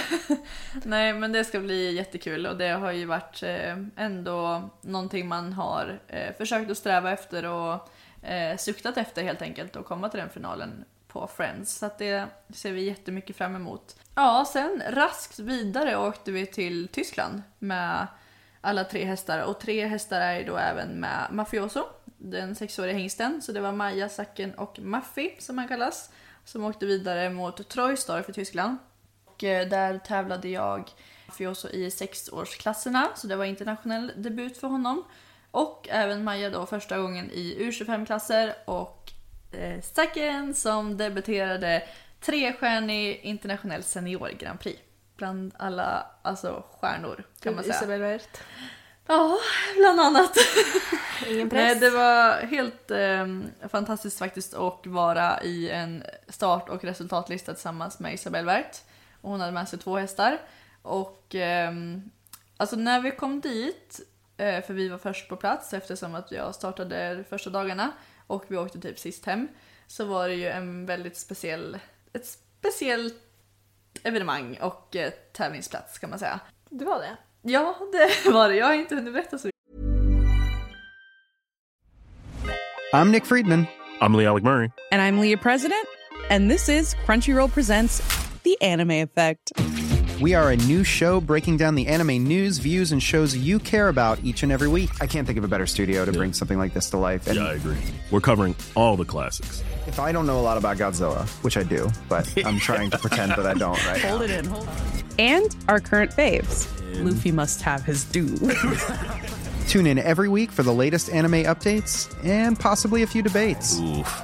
Nej men det ska bli jättekul och det har ju varit eh, ändå någonting man har eh, försökt att sträva efter och eh, suktat efter helt enkelt och komma till den finalen på Friends. Så att det ser vi jättemycket fram emot. Ja, sen raskt vidare åkte vi till Tyskland med alla tre hästar och tre hästar är ju då även med Mafioso, den sexåriga hingsten. Så det var Maja, Sacken och Maffi som han kallas som åkte vidare mot Troystar för Tyskland. Och eh, där tävlade jag Mafioso i sexårsklasserna så det var internationell debut för honom. Och även Maja då första gången i U25-klasser och eh, Sacken som debuterade trestjärnig internationell senior Grand Prix. Bland alla alltså, stjärnor kan man säga. Isabel Wert. Ja, bland annat. Ingen Nej, press. det var helt eh, fantastiskt faktiskt att vara i en start och resultatlista tillsammans med Isabelle Wert. Och hon hade med sig två hästar. Och ehm, alltså när vi kom dit, eh, för vi var först på plats eftersom att jag startade de första dagarna och vi åkte typ sist hem, så var det ju en väldigt speciell, ett speciellt evenemang och eh, tävlingsplats kan man säga. Det var det. Ja, det [laughs] var det. Jag har inte hunnit berätta så I'm Nick Friedman. I'm Lee Alec Murray. And I'm Leah President, and this is Crunchyroll Presents The Anime Effect. We are a new show breaking down the anime news, views, and shows you care about each and every week. I can't think of a better studio to bring something like this to life. And Yeah, I agree. We're covering all the classics. if I don't know a lot about Godzilla, which I do, but I'm [laughs] trying to pretend that I don't right Hold it in, hold on. And our current faves. Luffy must have his due. [laughs] Tune in every week for the latest anime updates and possibly a few debates. Oof.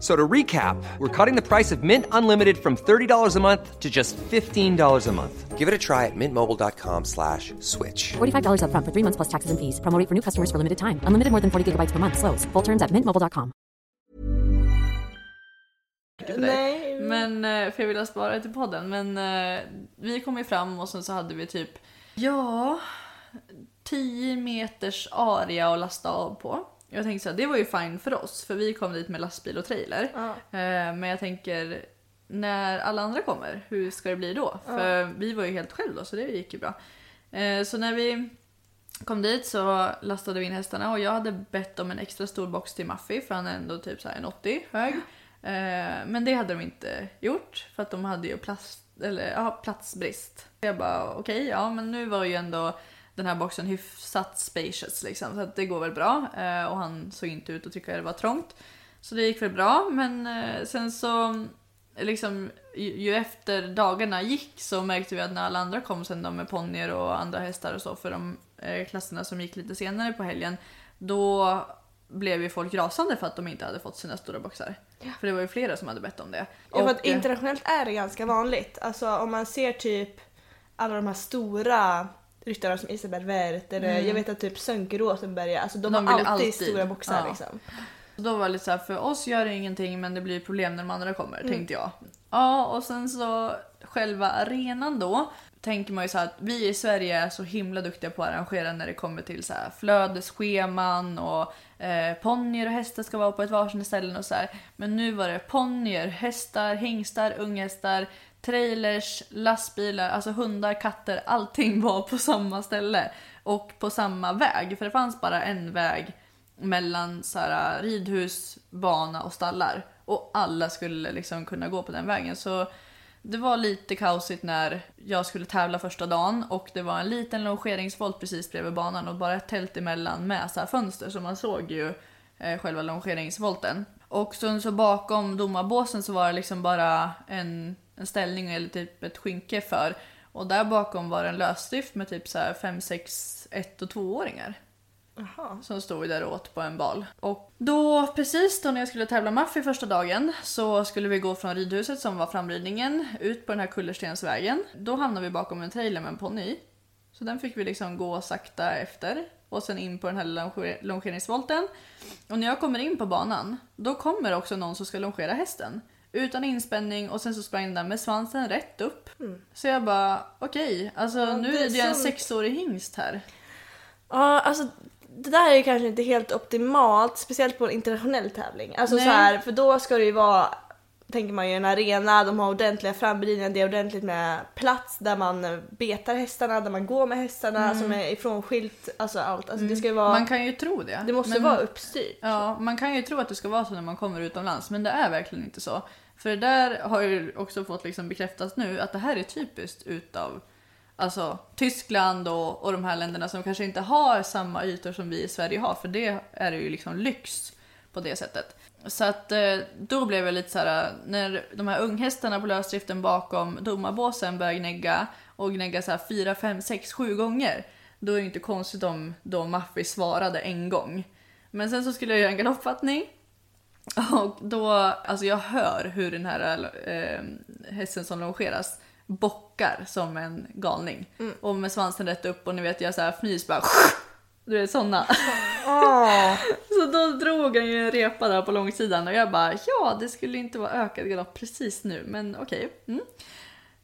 F- So to recap, we're cutting the price of Mint Unlimited from $30 a month to just $15 a month. Give it a try at mintmobile.com slash switch. $45 upfront for three months plus taxes and fees. Promo rate for new customers for limited time. Unlimited more than 40 gigabytes per month. Slows. Full terms at mintmobile.com. Nej. Men, eh, för jag ville spara det till podden. Men eh, vi kom ju fram och sen så hade vi typ, ja, 10 meters area att lasta av på. Jag tänkte så här, det var ju fine för oss för vi kom dit med lastbil och trailer. Ja. Eh, Men jag tänker, när alla andra kommer, hur ska det bli då? För vi var ju helt själv då så det gick ju bra. Eh, Så när vi kom dit så lastade vi in hästarna och jag hade bett om en extra stor box till Muffy för han är ändå typ så här en 80 hög. Eh, Men det hade de inte gjort för att de hade ju plats, eller, ja, platsbrist. Jag bara okej, ja men nu var ju ändå den här boxen hyfsat spacious liksom så att det går väl bra. Eh, Och han såg inte ut att tycka det var trångt. Så det gick väl bra men eh, sen så liksom ju, ju efter dagarna gick så märkte vi att när alla andra kom sen då med ponnyer och andra hästar och så för de eh, klasserna som gick lite senare på helgen då blev ju folk rasande för att de inte hade fått sina stora boxar. För det var ju flera som hade bett om det. Ja, för att internationellt är det ganska vanligt. Alltså om man ser typ alla de här stora ryttarna som Isabel Wert eller Mm. jag vet att typ Sönke Rosenberg, alltså de, De har alltid, alltid- stora boxar ja. liksom. Så Då var det lite så här, för oss gör det ingenting men det blir problem när de andra kommer, Mm. tänkte jag. Ja, och sen så själva arenan då. Tänker man ju så att vi i Sverige är så himla duktiga på att arrangera när det kommer till så här flödesscheman och eh, ponnyer och hästar ska vara på ett varsin ställen och så här. Men nu var det ponnyer, hästar, hingstar, unghästar, trailers, lastbilar, alltså hundar, katter, allting var på samma ställe. Och på samma väg, för det fanns bara en väg mellan så här, ridhus, bana och stallar. Och alla skulle liksom kunna gå på den vägen. Så det var lite kaosigt när jag skulle tävla första dagen och det var en liten longeringsvolt precis bredvid banan och bara ett tält emellan med så här fönster så man såg ju eh, själva longeringsvolten. Och sen så bakom domarbåsen så var det liksom bara en, en ställning eller typ ett skynke för. Och där bakom var en lösdrift med typ så här 5, 6, 1 och 2-åringar. Jaha. Som stod där och åt på en bal. Och då, precis då när jag skulle tävla Maffi första dagen så skulle vi gå från ridhuset som var framridningen ut på den här kullerstensvägen. Då hamnade vi bakom en trailer med en ponny. Så den fick vi liksom gå sakta efter. Och sen in på den här longer- longeringsvolten. Och när jag kommer in på banan, då kommer också någon som ska longera hästen. Utan inspänning och sen så sprang den där med svansen rätt upp. Så jag bara, okej, alltså nu det är det ju en som- sexårig hingst här. Ja, alltså det där är ju kanske inte helt optimalt, speciellt på en internationell tävling. Alltså Nej. så här, för då ska det ju vara, tänker man ju en arena, de har ordentliga framridningar, det är ordentligt med plats där man betar hästarna, där man går med hästarna som är ifrånskilt, alltså allt. Alltså det ska vara, Mm. Man kan ju tro det. det måste men- vara uppstyrt. Ja, man kan ju tro att det ska vara så när man kommer utomlands, men det är verkligen inte så. För det där har ju också fått liksom bekräftas nu att det här är typiskt utav alltså, Tyskland och, och de här länderna som kanske inte har samma ytor som vi i Sverige har, för det är det ju liksom lyx på det sättet. Så att eh, då blev jag lite så här när de här unghästarna på lösdriften bakom domarbåsen började gnägga och gnägga så här 4, 5, 6, 7 gånger. Då är det inte konstigt om då Maffi svarade en gång. Men sen så skulle jag göra en galoppfattning [laughs] och då, alltså jag hör hur den här eh, hästen som longeras bockar som en galning. Och med svansen rätt upp och ni vet jag så här fnys bara [laughs] du vet såna. [laughs] så då drog han ju en repa där på långsidan och jag bara ja det skulle inte vara ökad galopp precis nu men okej. Mm.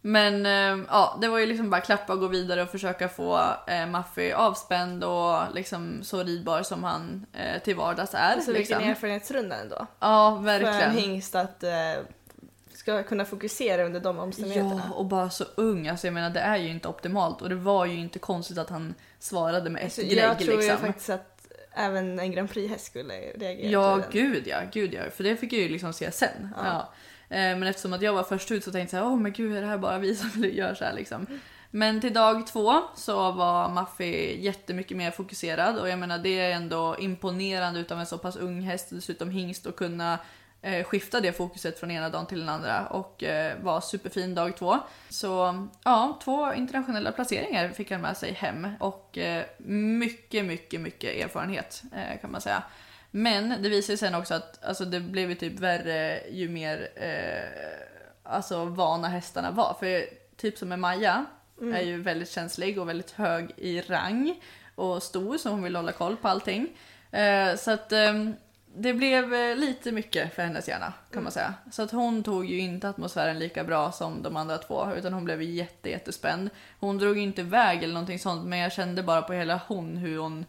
Men eh, ja, det var ju liksom bara klappa och gå vidare och försöka få eh, Maffi avspänd och liksom så ridbar som han eh, till vardags är. Alltså vilken liksom. erfarenhetsrunda ändå. Ja, För en verkligen. hingst att eh, ska kunna fokusera under de omständigheterna. Ja, och bara så ung. Alltså jag menar det är ju inte optimalt och det var ju inte konstigt att han svarade med ett Så glägg jag tror liksom. faktiskt att även en Grand Prix-häst skulle reagera Ja, gud ja, gud ja. För det fick jag ju liksom se sen. Ja. Eh, Eh, men eftersom att jag var först ut så tänkte jag åh men gud är det här bara vi som [laughs] gör så här liksom. Men till dag två så var Maffi jättemycket mer fokuserad och jag menar det är ändå imponerande utav en så pass ung häst och dessutom hingst att kunna eh, skifta det fokuset från ena dagen till den andra och eh, var superfin dag två. Så ja, två internationella placeringar fick han med sig hem och eh, mycket, mycket, mycket erfarenhet eh, kan man säga. Men det visar sig sen också att alltså, det blev ju typ värre ju mer eh, alltså, vana hästarna var. För typ som med Maja Mm. är ju väldigt känslig och väldigt hög i rang och stor så hon vill hålla koll på allting. Eh, så att ehm, det blev eh, lite mycket för hennes hjärna kan man säga. Så att hon tog ju inte atmosfären lika bra som de andra två utan hon blev jätte, jättespänd. Hon drog ju inte iväg eller någonting sånt men jag kände bara på hela hon hur hon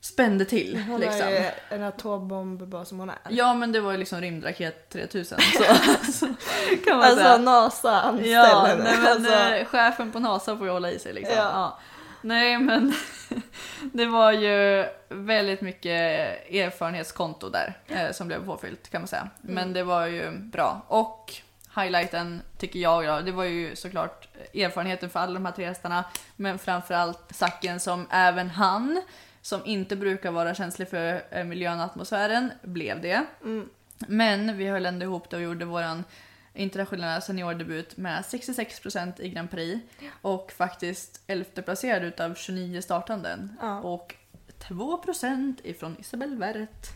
spände till. Hon liksom. är ju en atombomb bara som hon är. Ja men det var ju liksom rymdraket 3000 så, [laughs] så kan man Alltså säga. NASA anställde Ja, nej, men alltså, eh, chefen på NASA får ju hålla i sig liksom. Ja. Ja. Nej men [laughs] det var ju väldigt mycket erfarenhetskonto där eh, som blev påfyllt kan man säga. Men Mm. det var ju bra. Och highlighten tycker jag då, det var ju såklart erfarenheten för alla de här tre hästarna. Men framförallt Sacken som även han, som inte brukar vara känslig för eh, miljön och atmosfären, blev det. Mm. Men vi höll ändå ihop det och gjorde våran internationella seniordebut med 66% i Grand Prix och faktiskt 11 placerad utav 29 startanden. Ja. Och 2% ifrån Isabelle Werth.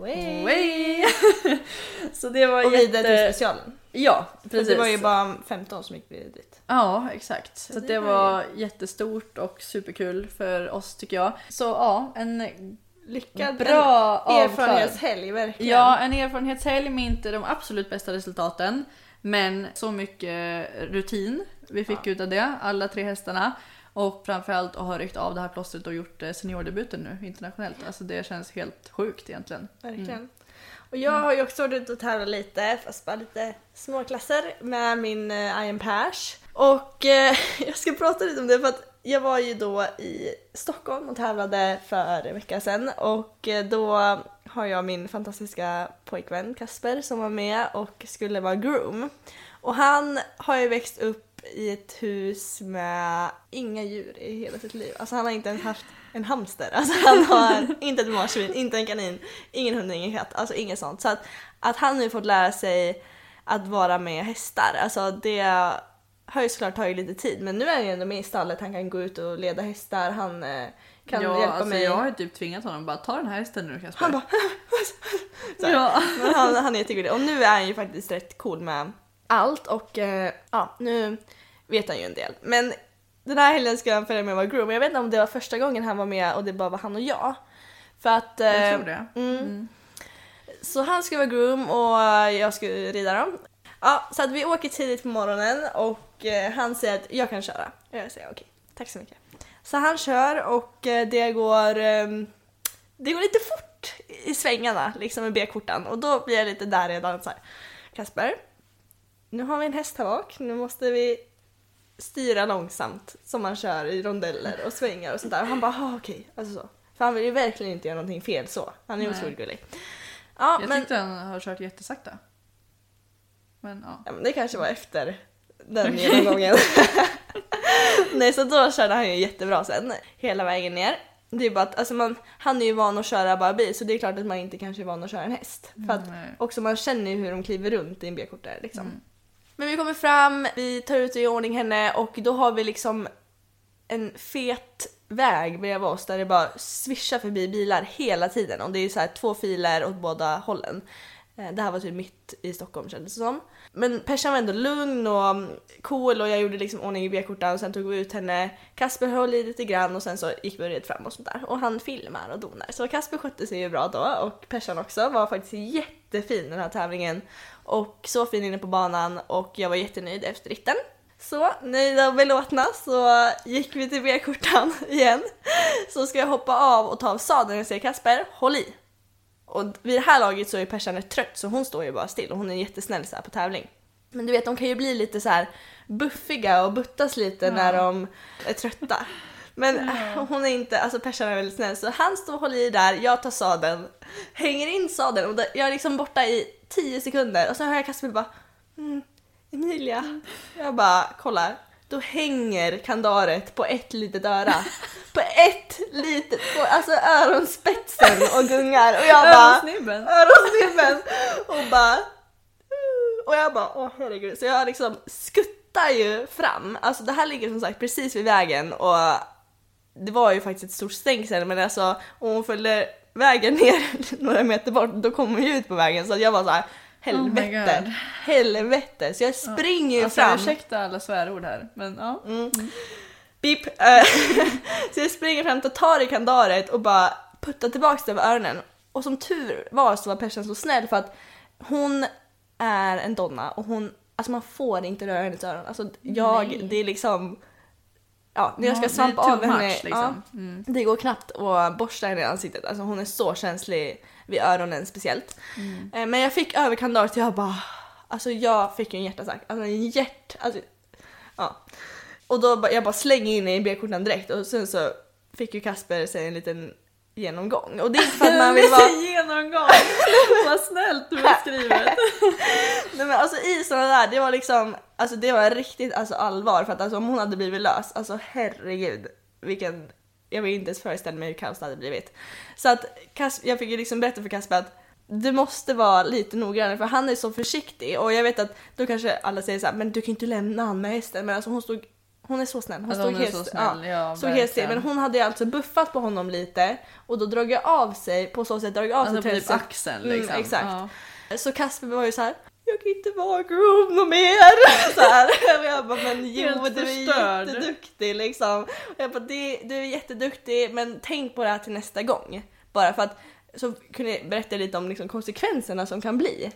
Way. Way. [laughs] Så det var Och vidare till jätte- specialen. Ja, För precis. Det var ju bara 15 som gick dit. Ja, exakt. Så det det, var jättestort och superkul för oss tycker jag. Så ja, en Lyckad bra en erfarenhetshelg verkligen. Ja, en erfarenhetshelg med inte de absolut bästa resultaten. Men så mycket rutin vi fick ut av det, alla tre hästarna. Och framförallt att ha ryckt av det här plåstret och gjort eh, seniordebuten nu internationellt. Alltså det känns helt sjukt egentligen. Verkligen. Mm. Och jag har ju också varit ute och tävlat lite, fast bara lite småklasser med min uh, Iron Pers. Och eh, [laughs] jag ska prata lite om det för att jag var ju då i Stockholm och tävlade för en vecka sedan och eh, då har jag min fantastiska pojkvän Kasper som var med och skulle vara groom. Och han har ju växt upp i ett hus med inga djur i hela sitt liv. Alltså han har inte ens haft en hamster. Alltså han har [laughs] inte ett marsvin, inte en kanin, ingen hund, ingen katt. Alltså inget sånt. Så att, att han nu fått lära sig att vara med hästar, alltså det har ju såklart tagit lite tid. Men nu är han ju ändå med i stallet, han kan gå ut och leda hästar, han eh, kan ja, hjälpa alltså mig. Jag har typ tvingat honom bara ta den här hästen nu Kasper. Han bara. [laughs] Ja. Men han, han är jättegullig och nu är han ju faktiskt rätt cool med allt och eh, ja, nu vet han ju en del. Men den här helgen ska han följa med och vara groom. Jag vet inte om det var första gången han var med och det bara var han och jag. För att... eh, Jag tror det. Mm. Så han ska vara groom och jag ska rida dem. Ja, så att vi åker tidigt på morgonen och eh, han säger att jag kan köra. Jag säger okej, tack så mycket. Så han kör och eh, det går, eh, det går lite fort i svängarna liksom med B-kortan och då blir jag lite där redan så här. Kasper, nu har vi en häst här bak, nu måste vi styra långsamt som man kör i rondeller och svängar och sånt där. Och han bara, ah, okej, alltså så. För han vill ju verkligen inte göra någonting fel så. Han är Nej. otroligt gullig. Ja, jag men, tyckte han har kört jättesakta. Men ja. ja, men det kanske var efter den genomgången. [laughs] Nej, så då körde han ju jättebra sen, hela vägen ner. Det är bara att alltså man, han är ju van att köra bara bil så det är klart att man inte kanske är van att köra en häst. För att också man känner ju hur de kliver runt i en B-kortare liksom. Mm. Men vi kommer fram, vi tar ut i ordning henne och då har vi liksom en fet väg bredvid oss där det bara svischar förbi bilar hela tiden och det är så här två filer åt båda hållen. Eh, det här var typ mitt i Stockholm kändes det som. Men Persan var ändå lugn och cool och jag gjorde liksom ordning i B-kortan och sen tog vi ut henne. Kasper höll i lite grann och sen så gick vi red fram och sånt där. Och han filmar och donar. Så Kasper skötte sig ju bra då och Persan också var faktiskt jättefin den här tävlingen. Och så fin inne på banan och jag var jättenöjd efter ritten. Så nöjda och belåtna så gick vi till B-kortan [laughs] igen. Så ska jag hoppa av och ta av sadeln och säger Kasper, håll i. Och vid det här laget så är Persan rätt trött så hon står ju bara still och hon är jättesnäll så här på tävling. Men du vet de kan ju bli lite så här buffiga och buttas lite när de är trötta. Men [laughs] hon är inte, alltså Persan är väldigt snäll så han står och håller i där, jag tar sadeln, hänger in sadeln och jag är liksom borta i 10 sekunder och så hör jag Kasper bara mm, Emilia. Jag bara kollar. Då hänger kandaret på ett litet öra. [laughs] På ett litet, på alltså öronspetsen och gungar. Och jag bara... Öronsnibben. Öronsnibben. [laughs] Och bara... Och jag bara, åh herregud. Så jag liksom skuttar ju fram. Alltså det här ligger som sagt precis vid vägen och det var ju faktiskt ett stort stängsel men alltså och hon följde vägen ner [laughs] några meter bort, då kom hon ju ut på vägen så jag var så här Oh helvete, God. helvete. Så jag springer ju Alltså, fram. ursäkta alla svärord här, men ja. Mm. Beep. Eh, [laughs] så jag springer fram och tar i kandaret och bara puttar tillbaks det över öronen. Och som tur var så var Persen så snäll för att hon är en donna och hon, alltså man får inte röra hennes öron. Alltså jag, Nej. det är liksom, ja när jag Ja, ska svampa av henne, much, liksom. ja, Mm. det går knappt att borsta henne i ansiktet. Alltså hon är så känslig vid öronen speciellt. Mm. Eh, Men jag fick över kandaret och jag bara, alltså jag fick ju en hjärtattack. Alltså en hjärt, alltså, ja. Och då bara, jag bara slänger in i B-korten direkt och sen så fick ju Kasper sig en liten genomgång. Och det är inte för att man vill [laughs] vara... genomgång! [laughs] Vad snällt du har skrivit. Nej men alltså i sådana där, det var liksom, alltså det var riktigt alltså allvar för att alltså om hon hade blivit lös, alltså herregud vilken, jag vill inte ens föreställa mig hur kaos det hade blivit. Så att Kas, jag fick ju liksom berätta för Kasper att du måste vara lite noggrannare för han är så försiktig och jag vet att då kanske alla säger så här, men du kan ju inte lämna han med hästen men alltså hon stod hon är så snäll. Hon Alltså, stod hon helt, så snäll, ja, stod helt still. Men hon hade ju alltså buffat på honom lite och då jag av sig, på så sätt jag av Alltså sig till typ axeln liksom. Mm, exakt. Ja. Så Kasper var ju så här. Jag kan inte vara groom något mer. [laughs] Så här. Och jag bara, men jo du är jätteduktig liksom. Och jag bara, du är jätteduktig men tänk på det här till nästa gång. Bara för att så kunde jag berätta lite om liksom, konsekvenserna som kan bli.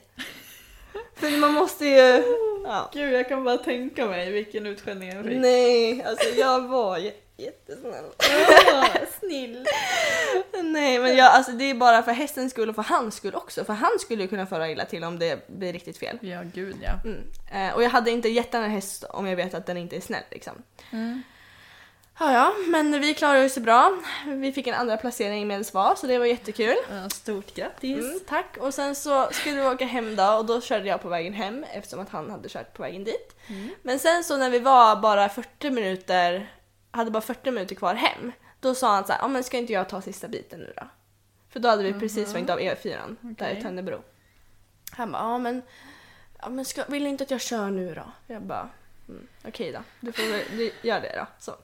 [laughs] För man måste ju... Ja. Gud, jag kan bara tänka mig vilken utskällning jag fick. Nej, alltså jag var jättesnäll. [laughs] Snill. Nej men jag, alltså, det är bara för hästens skull och för hans skull också. För han skulle ju kunna föra illa till om det blir riktigt fel. Ja, gud ja. Mm. Eh, och jag hade inte gett den en häst om jag vet att den inte är snäll liksom. Ja, ja, men vi klarade oss bra. Vi fick en andra placering med svar så det var jättekul. Stort grattis. Mm, tack. Och sen så skulle vi åka hem då och då körde jag på vägen hem eftersom att han hade kört på vägen dit. Men sen så när vi var bara 40 minuter, hade bara 40 minuter kvar hem, då sa han så här, ja men ska inte jag ta sista biten nu då? För då hade vi precis svängt av E4 där i. Tönnebro. Han bara, ja men, ja, men ska, vill du inte att jag kör nu då? Jag bara, mm, okej då, du får väl du, gör det då. Så.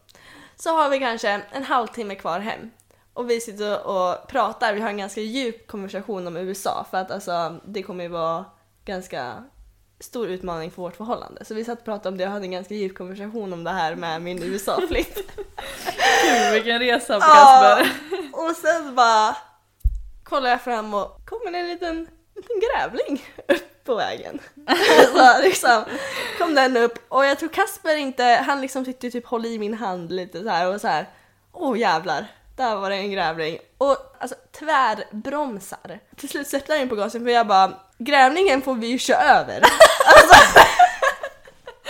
så har vi kanske en halvtimme kvar hem. Och vi sitter och pratar, vi har en ganska djup konversation om USA för att alltså, det kommer ju vara ganska stor utmaning för vårt förhållande. Så vi satt och pratade om det och hade en ganska djup konversation om det här med min USA-flytt. [laughs] Gud, vilken resa på Ja, Kasper. och sen bara kollar jag fram och kommer en liten, liten grävling upp på vägen. så liksom kom den upp och jag tror Kasper inte, han liksom tyckte typ håll i min hand lite så här och så här. Åh jävlar, där var det en grävling. Och alltså tvärbromsar. Till slut sätter jag in på gasen för jag bara, grävlingen får vi ju köra över. [laughs] alltså,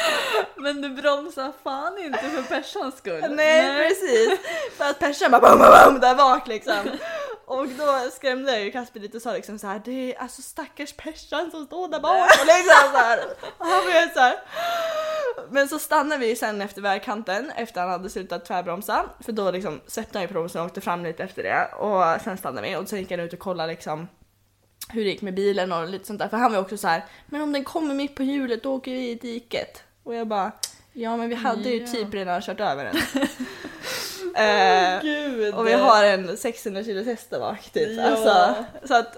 [laughs] Men du bromsar fan inte för Persans skull. [laughs] Nej, precis. För att Persan bara bam, bam, bam, där bak liksom. Och då skrämde jag ju Kasper lite och sa liksom så här, det är alltså stackars Persan som står där bak och liksom så här. Och han blev så här. Men så stannade vi ju sen efter vägkanten efter han hade slutat tvärbromsa. För då liksom sätter han ju bromsen och åkte fram lite efter det. Och sen stannade vi och sen gick han ut och kollade liksom hur det gick med bilen och lite sånt där. För han var också så här, men om den kommer mitt på hjulet då åker vi i diket. Och jag bara, ja men vi hade ju Ja. typ redan kört över den. [laughs] Eh, Gud. och vi har en 600 kilos häst där bak typ. Ja. Alltså, så att,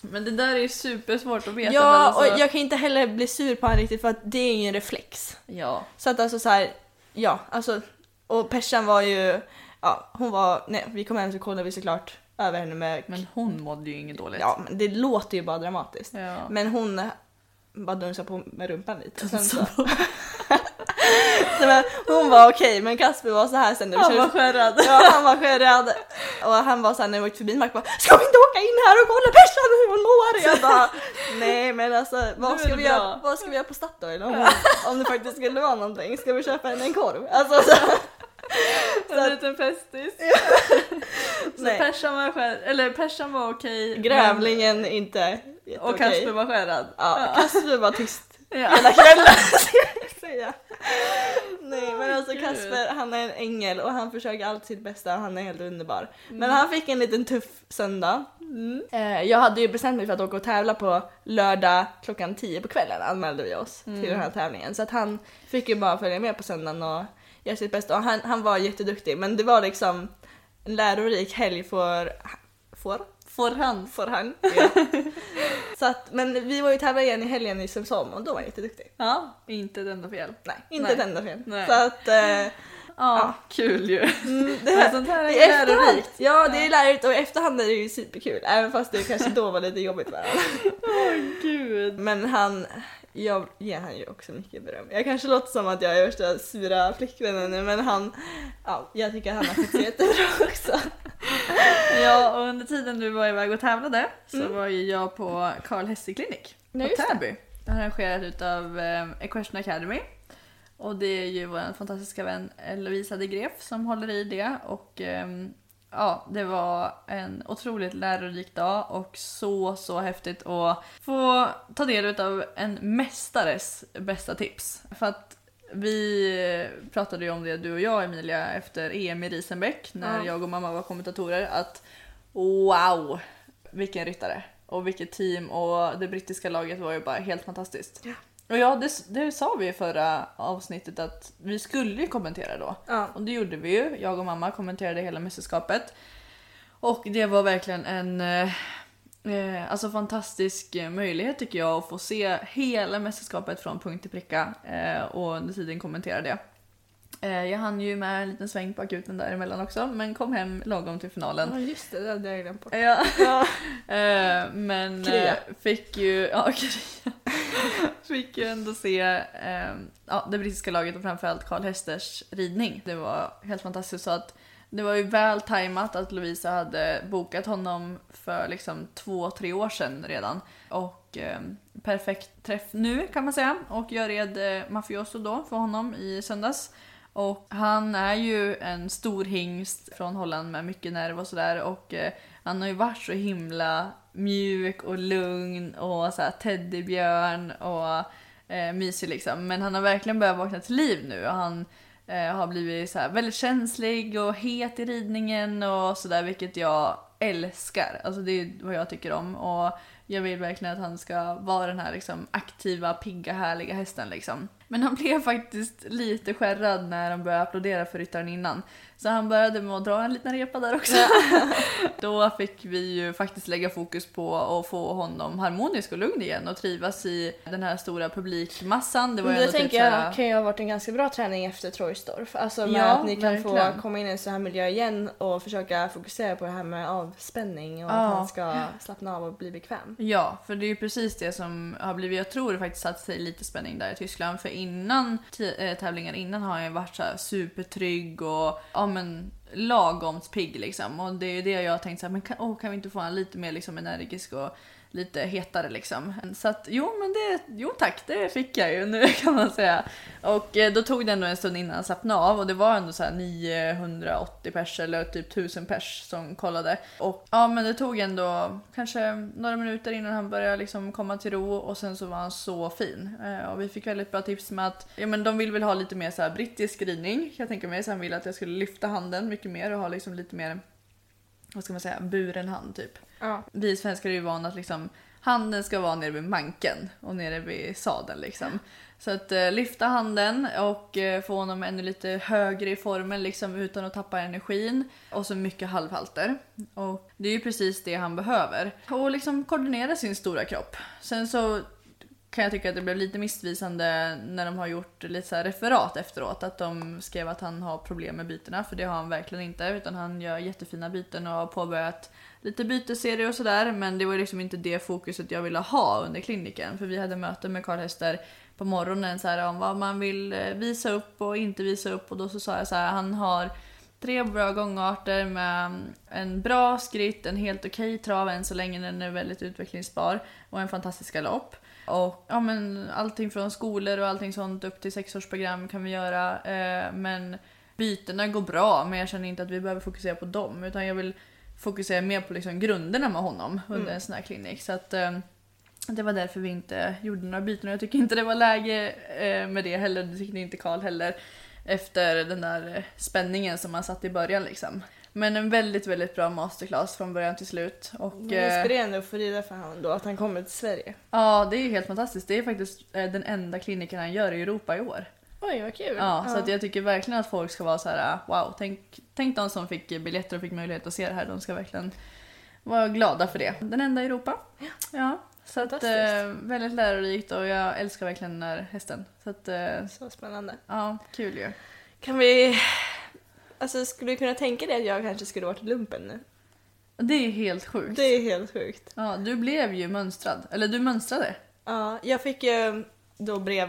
Men det där är ju supersvårt att veta. ja, alltså... och jag kan inte heller bli sur på honom riktigt för att det är ju en reflex. Ja. Så att alltså så här, ja, alltså, och Persan var ju, ja, hon var, nej, vi kom hem så kollade vi såklart över henne med, Men hon mådde ju inget dåligt. ja, men det låter ju bara dramatiskt. Ja. Men hon bara dunsade på med rumpan lite. Och sen så, [laughs] så hon var okej, men Kasper var så här sen när vi Han körde- var skärrad. Ja, han var skärrad. Och han var såhär när vi åkte förbi Mark bara Ska vi inte åka in här och kolla Persan hur hon mår? Jag bara Nej men alltså vad ska, vi bra. göra, vad ska vi göra på Statoil om, om det faktiskt skulle vara någonting? Ska vi köpa henne en korv? Alltså så, En liten festis. [laughs] Så Nej. Persan var skär... Eller Persan var okej. Grävlingen inte men- Och jätteokej. Kasper var skärrad. Ja, Kasper var tyst [laughs] Ja. hela kvällen [laughs] säga. Nej men alltså. Kasper han är en ängel och han försöker alltid sitt bästa han är helt underbar. Mm. Men han fick en liten tuff söndag. Eh, jag hade ju bestämt mig för att åka och tävla på lördag klockan 10 på kvällen anmälde vi oss Mm. till den här tävlingen. Så att han fick ju bara följa med på söndagen och göra sitt bästa och han, han var jätteduktig men det var liksom en lärorik helg för, för, Får han? Får han. Ja. [laughs] så att, men vi var ju tävla igen i helgen i Sömsholm och då var han jätteduktig. Ja, inte ett enda fel. Nej, inte Nej. ett enda fel. Nej. Så att... Eh, Ja, kul ju. Mm, det här, sånt här är efterhand, lärorikt. Ja, det är lärorikt och i efterhand är det ju superkul. Även fast det kanske då var lite jobbigt med honom. [laughs] Gud. Men han, jag ger han ju också mycket beröm. Jag kanske låter som att jag är värsta sura flickvännen nu men han, ja, jag tycker han har skött sig jättebra också. [laughs] Ja, och under tiden du var iväg och tävlade så Mm. var ju jag på Karl Hesse Clinic Ja, på just det. Täby. Arrangerat utav eh, Equestrian Academy. Och det är ju vår fantastiska vän Lovisa de Gref som håller i det. Och ehm, ja, det var en otroligt lärorik dag och så, så häftigt att få ta del av en mästares bästa tips. För att vi pratade ju om det, du och jag Emilia, efter EM i Riesenbeck när Ja. jag och mamma var kommentatorer. Att wow, vilken ryttare! Och vilket team och det brittiska laget var ju bara helt fantastiskt. Och ja, det, det sa vi i förra avsnittet att vi skulle ju kommentera då. Ja. Och det gjorde vi ju. Jag och mamma kommenterade hela mästerskapet. Och det var verkligen en eh, eh, alltså fantastisk möjlighet tycker jag att få se hela mästerskapet från punkt till pricka eh, och under tiden kommentera det. Eh, jag hann ju med en liten sväng på akuten däremellan också men kom hem lagom till finalen. Ja just det, det hade jag glömt bort. Ja. Ja. [laughs] Eh, men Kria. eh, fick ju, [laughs] ja, kria. fick ju ändå se ja, det brittiska laget och framförallt Karl Hesters ridning. Det var helt fantastiskt så att det var ju väl tajmat att Lovisa hade bokat honom för liksom två, tre år sedan redan. Och eh, perfekt träff nu kan man säga. Och jag red eh, Mafioso då för honom i söndags. Och han är ju en stor hingst från Holland med mycket nerv och sådär. Och eh, han har ju varit så himla mjuk och lugn och så här teddybjörn och eh, mysig liksom. Men han har verkligen börjat vakna till liv nu. Och han eh, har blivit så här väldigt känslig och het i ridningen och sådär vilket jag älskar. Alltså det är vad jag tycker om. Och jag vill verkligen att han ska vara den här liksom, aktiva, pigga, härliga hästen liksom. Men han blev faktiskt lite skärrad när de började applådera för ryttaren innan. Så han började med att dra en liten repa där också. [laughs] Då fick vi ju faktiskt lägga fokus på att få honom harmonisk och lugn igen och trivas i den här stora publikmassan. Det var det ändå tänker typ jag såhär- kan ju ha varit en ganska bra träning efter Troisdorf. Alltså med Ja, att ni kan verkligen. få komma in i en sån här miljö igen och försöka fokusera på det här med avspänning och Ja. att han ska slappna av och bli bekväm. Ja, för det är ju precis det som har blivit, jag tror det faktiskt satt sig lite spänning där i Tyskland. För innan eh, tävlingar innan har han ju varit så supertrygg och ja men lagom pigg liksom. Och det är ju det jag har tänkt så här, men kan, åh, kan vi inte få honom lite mer liksom energisk och lite hetare liksom. Så att jo men det, jo tack det fick jag ju nu [laughs] kan man säga. Och eh, då tog det ändå en stund innan han slappnade av och det var ändå så här 980 pers eller typ 1000 pers som kollade. Och ja men det tog ändå kanske några minuter innan han började liksom komma till ro och sen så var han så fin. Eh, och vi fick väldigt bra tips med att ja, men de vill väl ha lite mer så här brittisk ridning jag tänker mig. Så han ville att jag skulle lyfta handen mycket mer och ha liksom lite mer vad ska man säga, buren hand typ. Ja. Vi svenskar är ju vana att liksom handen ska vara nere vid manken och nere vid sadeln liksom. Så att eh, lyfta handen och eh, få honom ännu lite högre i formen liksom utan att tappa energin. Och så mycket halvhalter. Och det är ju precis det han behöver. Och liksom koordinera sin stora kropp. Sen så kan jag tycka att det blev lite missvisande när de har gjort lite så här referat efteråt. Att de skrev att han har problem med bytena, för det har han verkligen inte. Utan han gör jättefina byten och har påbörjat lite byteserie och sådär. Men det var liksom inte det fokuset jag ville ha under kliniken. För vi hade möte med Karl Hester på morgonen så här, om vad man vill eh, visa upp och inte visa upp. Och då så sa jag så här, han har Tre bra gångarter med mm, en bra skritt, en helt okej trav än så länge den är väldigt utvecklingsbar och en fantastisk galopp. Och ja, men allting från skolor och allting sånt upp till sexårsprogram kan vi göra. Eh, men bytena går bra, men jag känner inte att vi behöver fokusera på dem. Utan jag vill fokusera mer på liksom grunderna med honom under Mm. en sån här klinik. Så att eh, det var därför vi inte gjorde några byten och jag tycker inte det var läge eh, med det heller. Det tyckte inte Karl heller. Efter den där eh, spänningen som man satt i början liksom. Men en väldigt, väldigt bra masterclass från början till slut. Och, eh, inspirerande att få rida för honom då, att han kommer till Sverige. Ja, det är helt fantastiskt. Det är faktiskt eh, den enda kliniken han gör i Europa i år. Oj, vad kul. Ja, så att jag tycker verkligen att folk ska vara så här: wow, tänk, tänk de som fick biljetter och fick möjlighet att se det här. De ska verkligen var glada för det. Den enda i Europa. Ja. Så att, eh, väldigt lärorikt och jag älskar verkligen den här hästen. Så att, eh, Så spännande. ja, kul ju. Kan vi... Alltså skulle du kunna tänka dig att jag kanske skulle varit lumpen nu? Det är helt sjukt. Det är helt sjukt. Ja, du blev ju mönstrad. Eller du mönstrade. Ja, jag fick ju då brev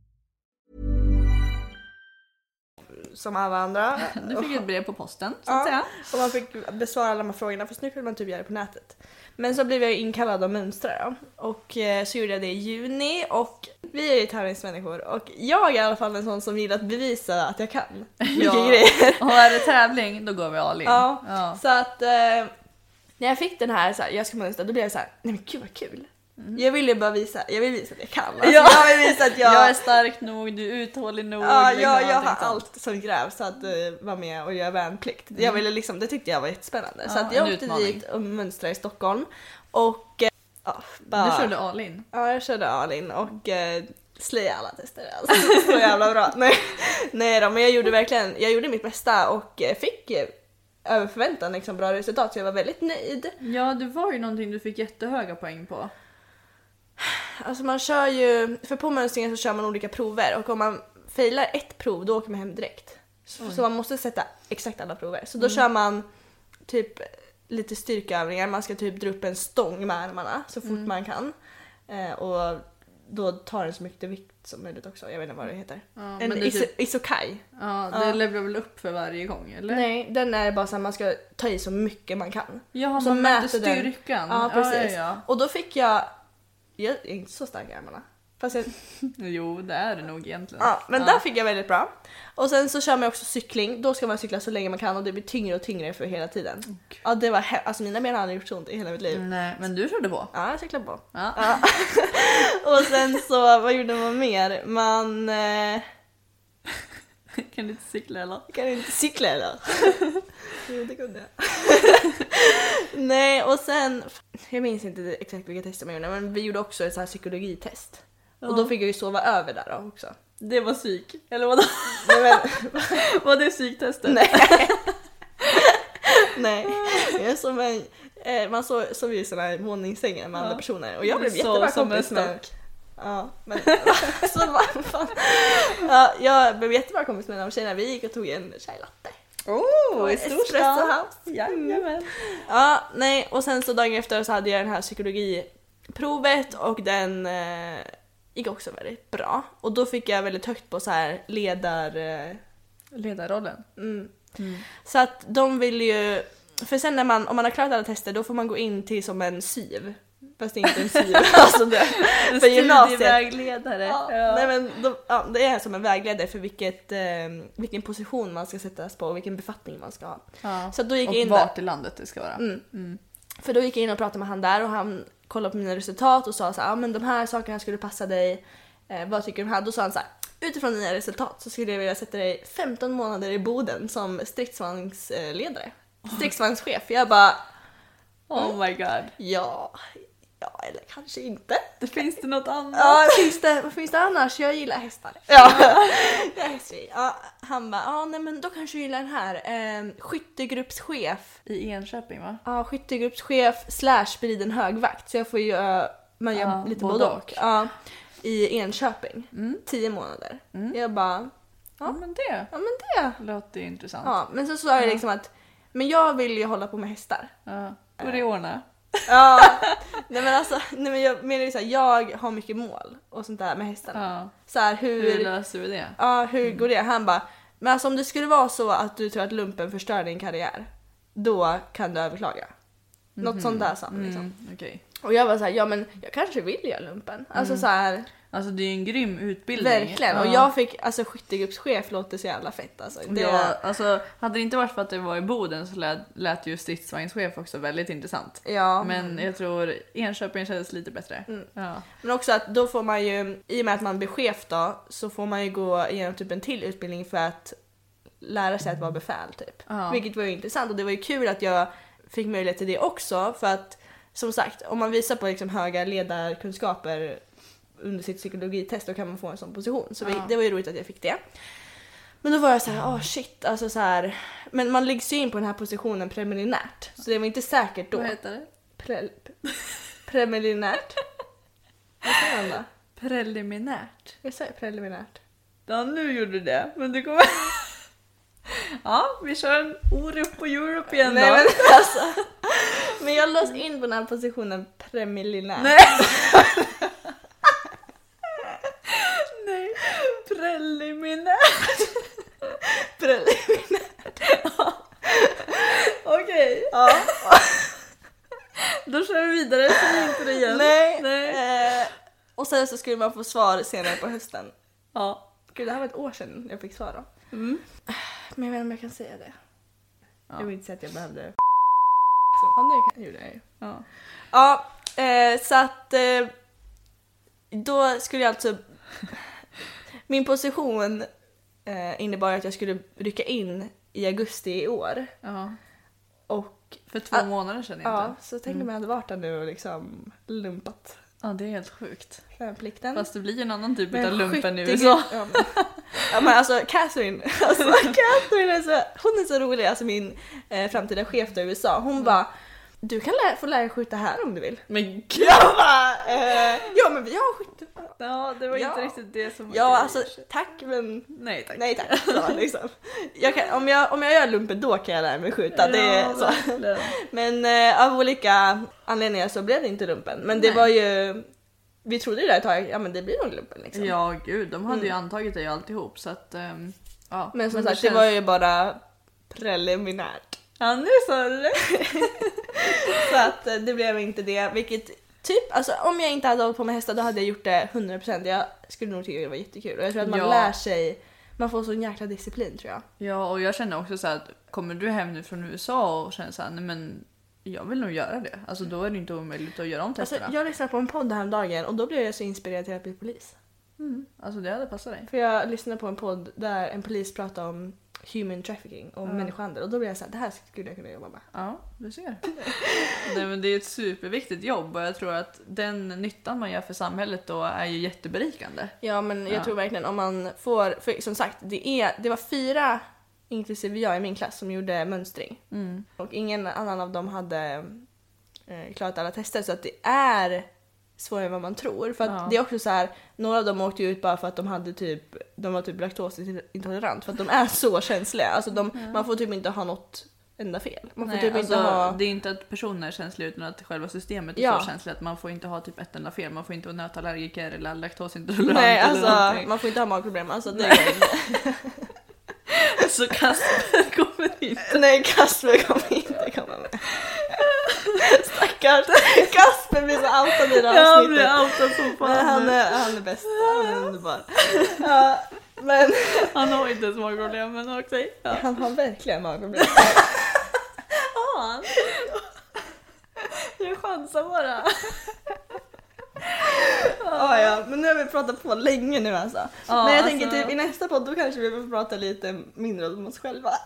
Som alla andra. Du fick ett brev på posten, så Ja, att säga. och man fick besvara alla de här frågorna fast nu kunde man typ göra det på nätet. Men så blev jag inkallad att mönstra då. och eh, så gjorde jag det i juni och vi är ju tävlingsmänniskor och jag är i alla fall en sån som gillar att bevisa att jag kan Ja. grejer. Och är det tävling, då går vi all in. Ja, Ja. så att eh, när jag fick den här, så här jag ska mönstra, då blev jag så här, nej men gud vad kul. Jag ville bara visa, jag vill visa att jag kan. Alltså, Ja. Jag vill visa att jag... Jag är stark nog, du är uthållig nog. Ja, liksom, jag, jag har allt som krävs att uh, vara med och göra värnplikt. Jag Mm. ville liksom, det tyckte jag var jättespännande. så Ja, att jag åkte utmaning. dit och mönstrade i Stockholm. Och eh, ja, bara... Du körde all in. Ja, jag körde all in och uh, slayade alla tester. Alltså, så jävla bra. [laughs] Nej, nej då, men jag gjorde verkligen, jag gjorde mitt bästa och eh, fick eh, över förväntan liksom bra resultat så jag var väldigt nöjd. Ja, det var ju någonting du fick jättehöga poäng på. Alltså man kör ju, för på mönstringen så kör man olika prover och om man failar ett prov då åker man hem direkt. Så, så man måste sätta exakt alla prover. Så då Mm. kör man typ lite styrkeövningar, man ska typ dra upp en stång med armarna så fort Mm. man kan. Eh, och då tar den så mycket vikt som möjligt också, jag vet inte vad det heter. Ja, en iso- typ- isokai. Ja, det Ja. levlar väl upp för varje gång, eller? Nej, den är bara så man ska ta i så mycket man kan. Ja, så man mäter den. styrkan. Ja, Ja, precis. ja, ja. Och då fick jag, jag är inte så stark i armarna. Fast jag, [laughs] Jo, det är det nog egentligen. Ja, men där fick jag väldigt bra. Och sen så kör man också cykling. Då ska man cykla så länge man kan och det blir tyngre och tyngre för hela tiden. Ja, det var alltså mina ben har aldrig gjort så ont i hela mitt liv. Nej, men du körde på. Ja, jag cyklade på. Ja. Ja. [laughs] och sen så, vad gjorde man mer? Man... Eh, [laughs] kan du inte cykla eller? kan inte cykla eller? [laughs] jo, det kunde jag. [laughs] Nej, och sen... Jag minns inte exakt vilka tester man gjorde, men vi gjorde också ett så här psykologitest. Och då Ja. fick jag ju sova över där då också. Det var psyk, eller vadå? Nej, men, var det psyktestet? Nej. Nej, jag som en, eh, man sov, sov ju i såna här våningssängar med andra Ja. personer och jag blev Du jättebra kompis med... Ja, men [laughs] så vad fan. Ja, jag blev jättebra kompis med de tjejerna. Vi gick och tog en chai latte. Oh, i. House. Jajamän. Ja, nej, och sen så dagen efter så hade jag den här psykologiprovet och den eh, gick också väldigt bra. Och då fick jag väldigt högt på så här ledar... Eh, Ledarrollen. Mm. Så att de vill ju, för sen när man, om man har klarat alla tester då får man gå in till som en SYV. Fast det är inte en SYV, alltså det, för gymnasiet. Studievägledare. Ja, Nej, men de, ja, det är som en vägledare för vilket, eh, vilken position man ska sättas på och vilken befattning man ska ha. Ja. Så då gick och jag in vart där. i landet det ska vara. Mm. Mm. För då gick jag in och pratade med han där och han kollade på mina resultat och sa så här, ja men de här sakerna skulle passa dig. Eh, vad tycker du om det här? Då sa han så här, utifrån dina resultat så skulle jag vilja sätta dig 15 månader i Boden som stridsvagnsledare. [laughs] Stridsvagnschef. Jag bara, Oh my god. ja, ja eller kanske inte. Det finns det något annat? Ja, finns det, vad finns det annars? Jag gillar hästar. Ja, jag är hästtjej. ja han bara, ja nej men då kanske du gillar den här. Eh, skyttegruppschef. I Enköping va? Ja, skyttegruppschef slash beriden högvakt. Så jag får ju, eh, man gör Ja, lite både och. och. Ja, I Enköping. Mm. Tio månader. Mm. Jag bara, Ja men det ja men det. låter ju intressant. Ja, men så sa jag Ja. liksom att Men jag vill ju hålla på med hästar. Ja, får det ordna. Ja, [laughs] nej men alltså, nej men jag menar ju såhär, jag har mycket mål och sånt där med hästarna. Ja. Så här, hur, Hur löser vi det? Ja, hur går det? Han bara, men alltså om det skulle vara så att du tror att lumpen förstör din karriär, då kan du överklaga. Något Mhm. sånt där sa han liksom. Mm, okej. Och jag var så här, ja men jag kanske vill göra lumpen. Alltså så här, Alltså det är ju en grym utbildning. verkligen. Och Ja. jag fick, alltså skyttegruppschef låter så jävla fett alltså. Det, Ja, alltså, hade det inte varit för att det var i Boden så lät, lät ju stridsvagnschef också väldigt intressant. Ja. Men jag tror Enköping kändes lite bättre. Mm. Ja. Men också att då får man ju, i och med att man blir chef då, så får man ju gå igenom typ en till utbildning för att lära sig att vara befäl typ. Ja. Vilket var ju intressant och det var ju kul att jag fick möjlighet till det också för att som sagt, om man visar på liksom höga ledarkunskaper under sitt psykologitest då kan man få en sån position. Så vi, Ja. det var ju roligt att jag fick det. Men då var jag så här, åh shit, alltså så här. Men man läggs ju in på den här positionen preliminärt. Så det var inte säkert då. Vad heter det? Pre, preliminärt? Vad säger man då? Preliminärt. Jag säger preliminärt. Ja, nu gjorde du det. Men du kommer... ja, vi kör en Orup på Europe igen Nej då. men [laughs] alltså. Men jag lås in på den här positionen preliminärt. Nej. [laughs] Nej, preliminärt. [laughs] preliminärt. Okej. Ja. Då kör vi vidare, säg inte det igen. Nej. Nej. Eh, och sen så skulle man få svar senare på hösten. Ja. Gud det här var ett år sedan jag fick svar då. Mm. Men jag vet inte om jag kan säga det. Ja. Jag vill inte säga att jag behövde så, ja, det kan, gjorde jag ju. Ja. Ja, eh, så att eh, då skulle jag alltså... Min position eh, innebar att jag skulle rycka in i augusti i år. ja. Och För två Ah, månader sedan inte. ja, så tänk om jag hade varit där nu och liksom lumpat Ja, det är helt sjukt. värnplikten. Fast det blir ju en annan typ Men av lumpen i USA. Ja men, ja, men alltså Catherine, [laughs] alltså, Catherine är så, hon är så rolig, alltså min eh, framtida chef i USA. Hon Mm. bara du kan lära, få lära dig skjuta här om du vill. Men [laughs] gud! Jag bara, eh, ja men vi har skytte. Ja, det var Ja. inte riktigt det som var Ja grejen. alltså tack men Nej tack. nej tack. Så, liksom. jag kan, om, jag, om jag gör lumpen då kan jag lära mig skjuta. Det är Ja, så. verkligen. Men eh, av olika anledningar så blev det inte lumpen. Men det Nej. var ju, vi trodde ju där ett tag, ja men det blir nog lumpen liksom. Ja gud, de hade ju Mm. antagit dig alltihop så att... ehm, ja. Men som det sagt, det känns- var ju bara preliminärt. Ja nu sa du det! [laughs] Så att eh, det blev inte det, vilket typ, alltså om jag inte hade hållit på med hästar då hade jag gjort det 100%. Jag skulle nog tycka det var jättekul och jag tror att man Ja. lär sig, man får sån jäkla disciplin tror jag. Ja och jag känner också så att kommer du hem nu från USA och känner så här, nej men jag vill nog göra det. Alltså då är det inte omöjligt att göra om Alltså, testerna. jag lyssnade på en podd häromdagen och då blev jag så inspirerad till att bli polis. Mm. Alltså det hade passat dig. För jag lyssnade på en podd där en polis pratade om human trafficking och Ja. människohandel och då blev jag såhär, det här skulle jag kunna jobba med. Ja, du ser. [laughs] Nej men det är ett superviktigt jobb och jag tror att den nyttan man gör för samhället då är ju jätteberikande. Ja men jag Ja. tror verkligen om man får, för som sagt det, är, det var fyra inklusive jag i min klass som gjorde mönstring. Mm. Och ingen annan av dem hade eh, klarat alla tester så att det är svårare än vad man tror. För att Ja. det är också så här, några av dem åkte ju ut bara för att de hade typ, de var typ laktosintolerant för att de är så känsliga. Alltså de, Ja. man får typ inte ha något enda fel. Man får Nej, typ alltså, inte ha... Det är inte att personer är känsliga utan att själva systemet är Ja. så känsligt. Man får inte ha typ ett enda fel. Man får inte vara nötallergiker eller laktosintolerant. Nej eller alltså någonting. man får inte ha magproblem. Alltså, det Nej. [laughs] Så Kasper [laughs] kommer inte. Nej Kasper kommer inte komma med. Stackars Kasper blir så outad i det här avsnittet. blir outad som fan Men han är, han är bäst, han är underbar. Ja, men Han har inte ens magproblem men okej. Ja. han har verkligen magproblem. Har han? Jag chansar bara. Ja, ja, men nu har vi pratat på länge nu alltså. Ja, men jag alltså- tänker typ i nästa podd då kanske vi får prata lite mindre om oss själva. [laughs]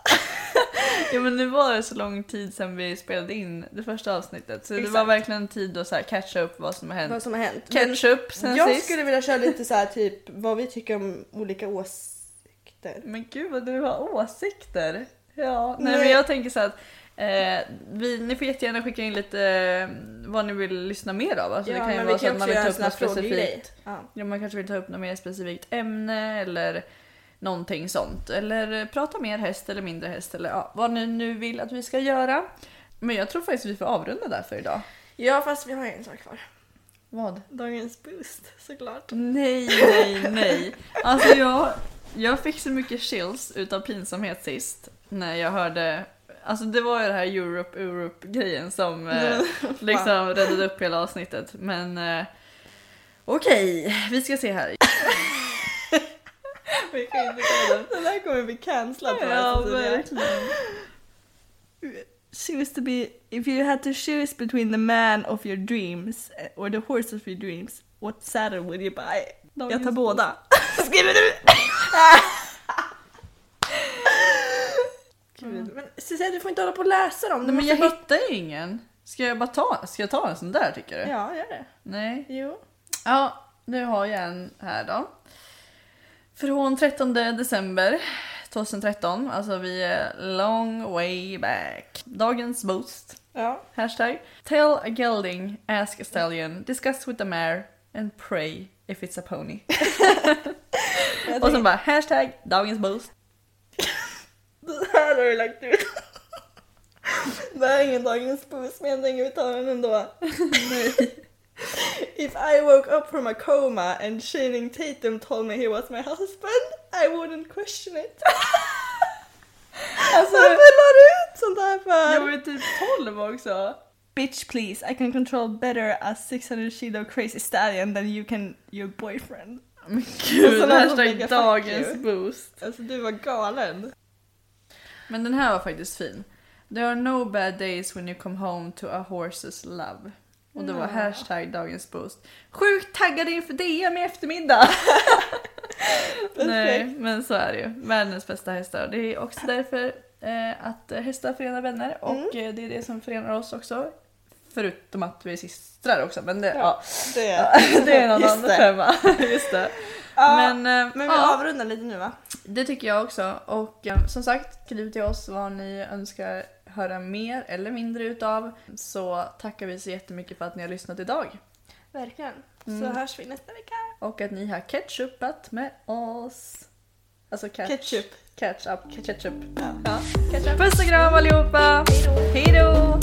Ja men nu var det så lång tid sedan vi spelade in det första avsnittet så det var Exakt. verkligen tid att så här catcha upp vad som har hänt. Vad som har hänt. Ketchup sen jag sist. skulle vilja köra lite så här typ vad vi tycker om olika åsikter. Men gud vad du har åsikter. Ja, nej, Nej. men jag tänker så att eh, vi, ni får jättegärna skicka in lite eh, vad ni vill lyssna mer av. Alltså, Ja, det kan ju vara så att man vill ta upp något specifikt. Ja. Ja, man kanske vill ta upp något mer specifikt ämne eller någonting sånt. Eller prata mer häst eller mindre häst eller ja, vad ni nu vill att vi ska göra. Men jag tror faktiskt vi får avrunda där för idag. Ja fast vi har ju en sak kvar. Vad? Dagens boost såklart. Nej, nej, nej. Alltså jag, jag fick så mycket chills utav pinsamhet sist när jag hörde Alltså det var ju det här Europe Europe grejen som eh, [laughs] liksom räddade upp hela avsnittet. Men eh, okej, vi ska se här. [laughs] Vi kan inte ta den. Den där kommer bli cancellad på Ja, Cecilia. verkligen. Choose to be, if you had to choose between the man of your dreams eh, or the horse of your dreams, what saddle would you buy? jag tar båda. [laughs] Skriver du? Gud, men Cecilia du får inte hålla på och läsa dem. Du Men jag bara... hittar ju ingen. Ska jag bara ta, ska jag ta en sån där tycker du? Ja, gör det. Nej. Jo. Ja, nu har jag en här då. Från 13 december 2013, alltså vi är long way back. Dagens boost. Ja. Hashtag. Tell a gelding, ask a stallion, discuss with the mare and pray if it's a pony. [laughs] Och sen bara hashtag dagens boost. Det här har du lagt ut. [laughs] Det här är ingen dagens boost men jag tänker vi tar den ändå. [laughs] If I woke up from a coma and Channing Tatum told me he was my husband, I wouldn't question it. Alltså, Varför la du ut sånt här för? jag var typ 12 också. Bitch please, I can control better a 600 kilo crazy stallion than you can your boyfriend. Men gud, de hashtag dagens boost. Alltså du var galen. Men den här var faktiskt fin. There are no bad days when you come home to a horse's love. Och det var Ja. hashtag dagens boost. Sjukt taggad inför DM i eftermiddag! [laughs] Nej, men så är det ju. Världens bästa hästar. Det är också därför eh, att eh, hästar förenar vänner och eh, det är det som förenar oss också. Förutom att vi är systrar också, men det, ja, det, ja, [laughs] det är en annan femma. [laughs] Just det. Ja, men, eh, Men vi ja. avrundar lite nu va? Det tycker jag också. Och eh, som sagt, skriv till oss vad ni önskar höra mer eller mindre utav. Så tackar vi så jättemycket för att ni har lyssnat idag. Verkligen. Mm. Så hörs vi nästa vecka. Och att ni har ketchupat med oss. Alltså catch. Ketchup. Catch up. Ketchup. Ja. Puss och kram allihopa! Hejdå!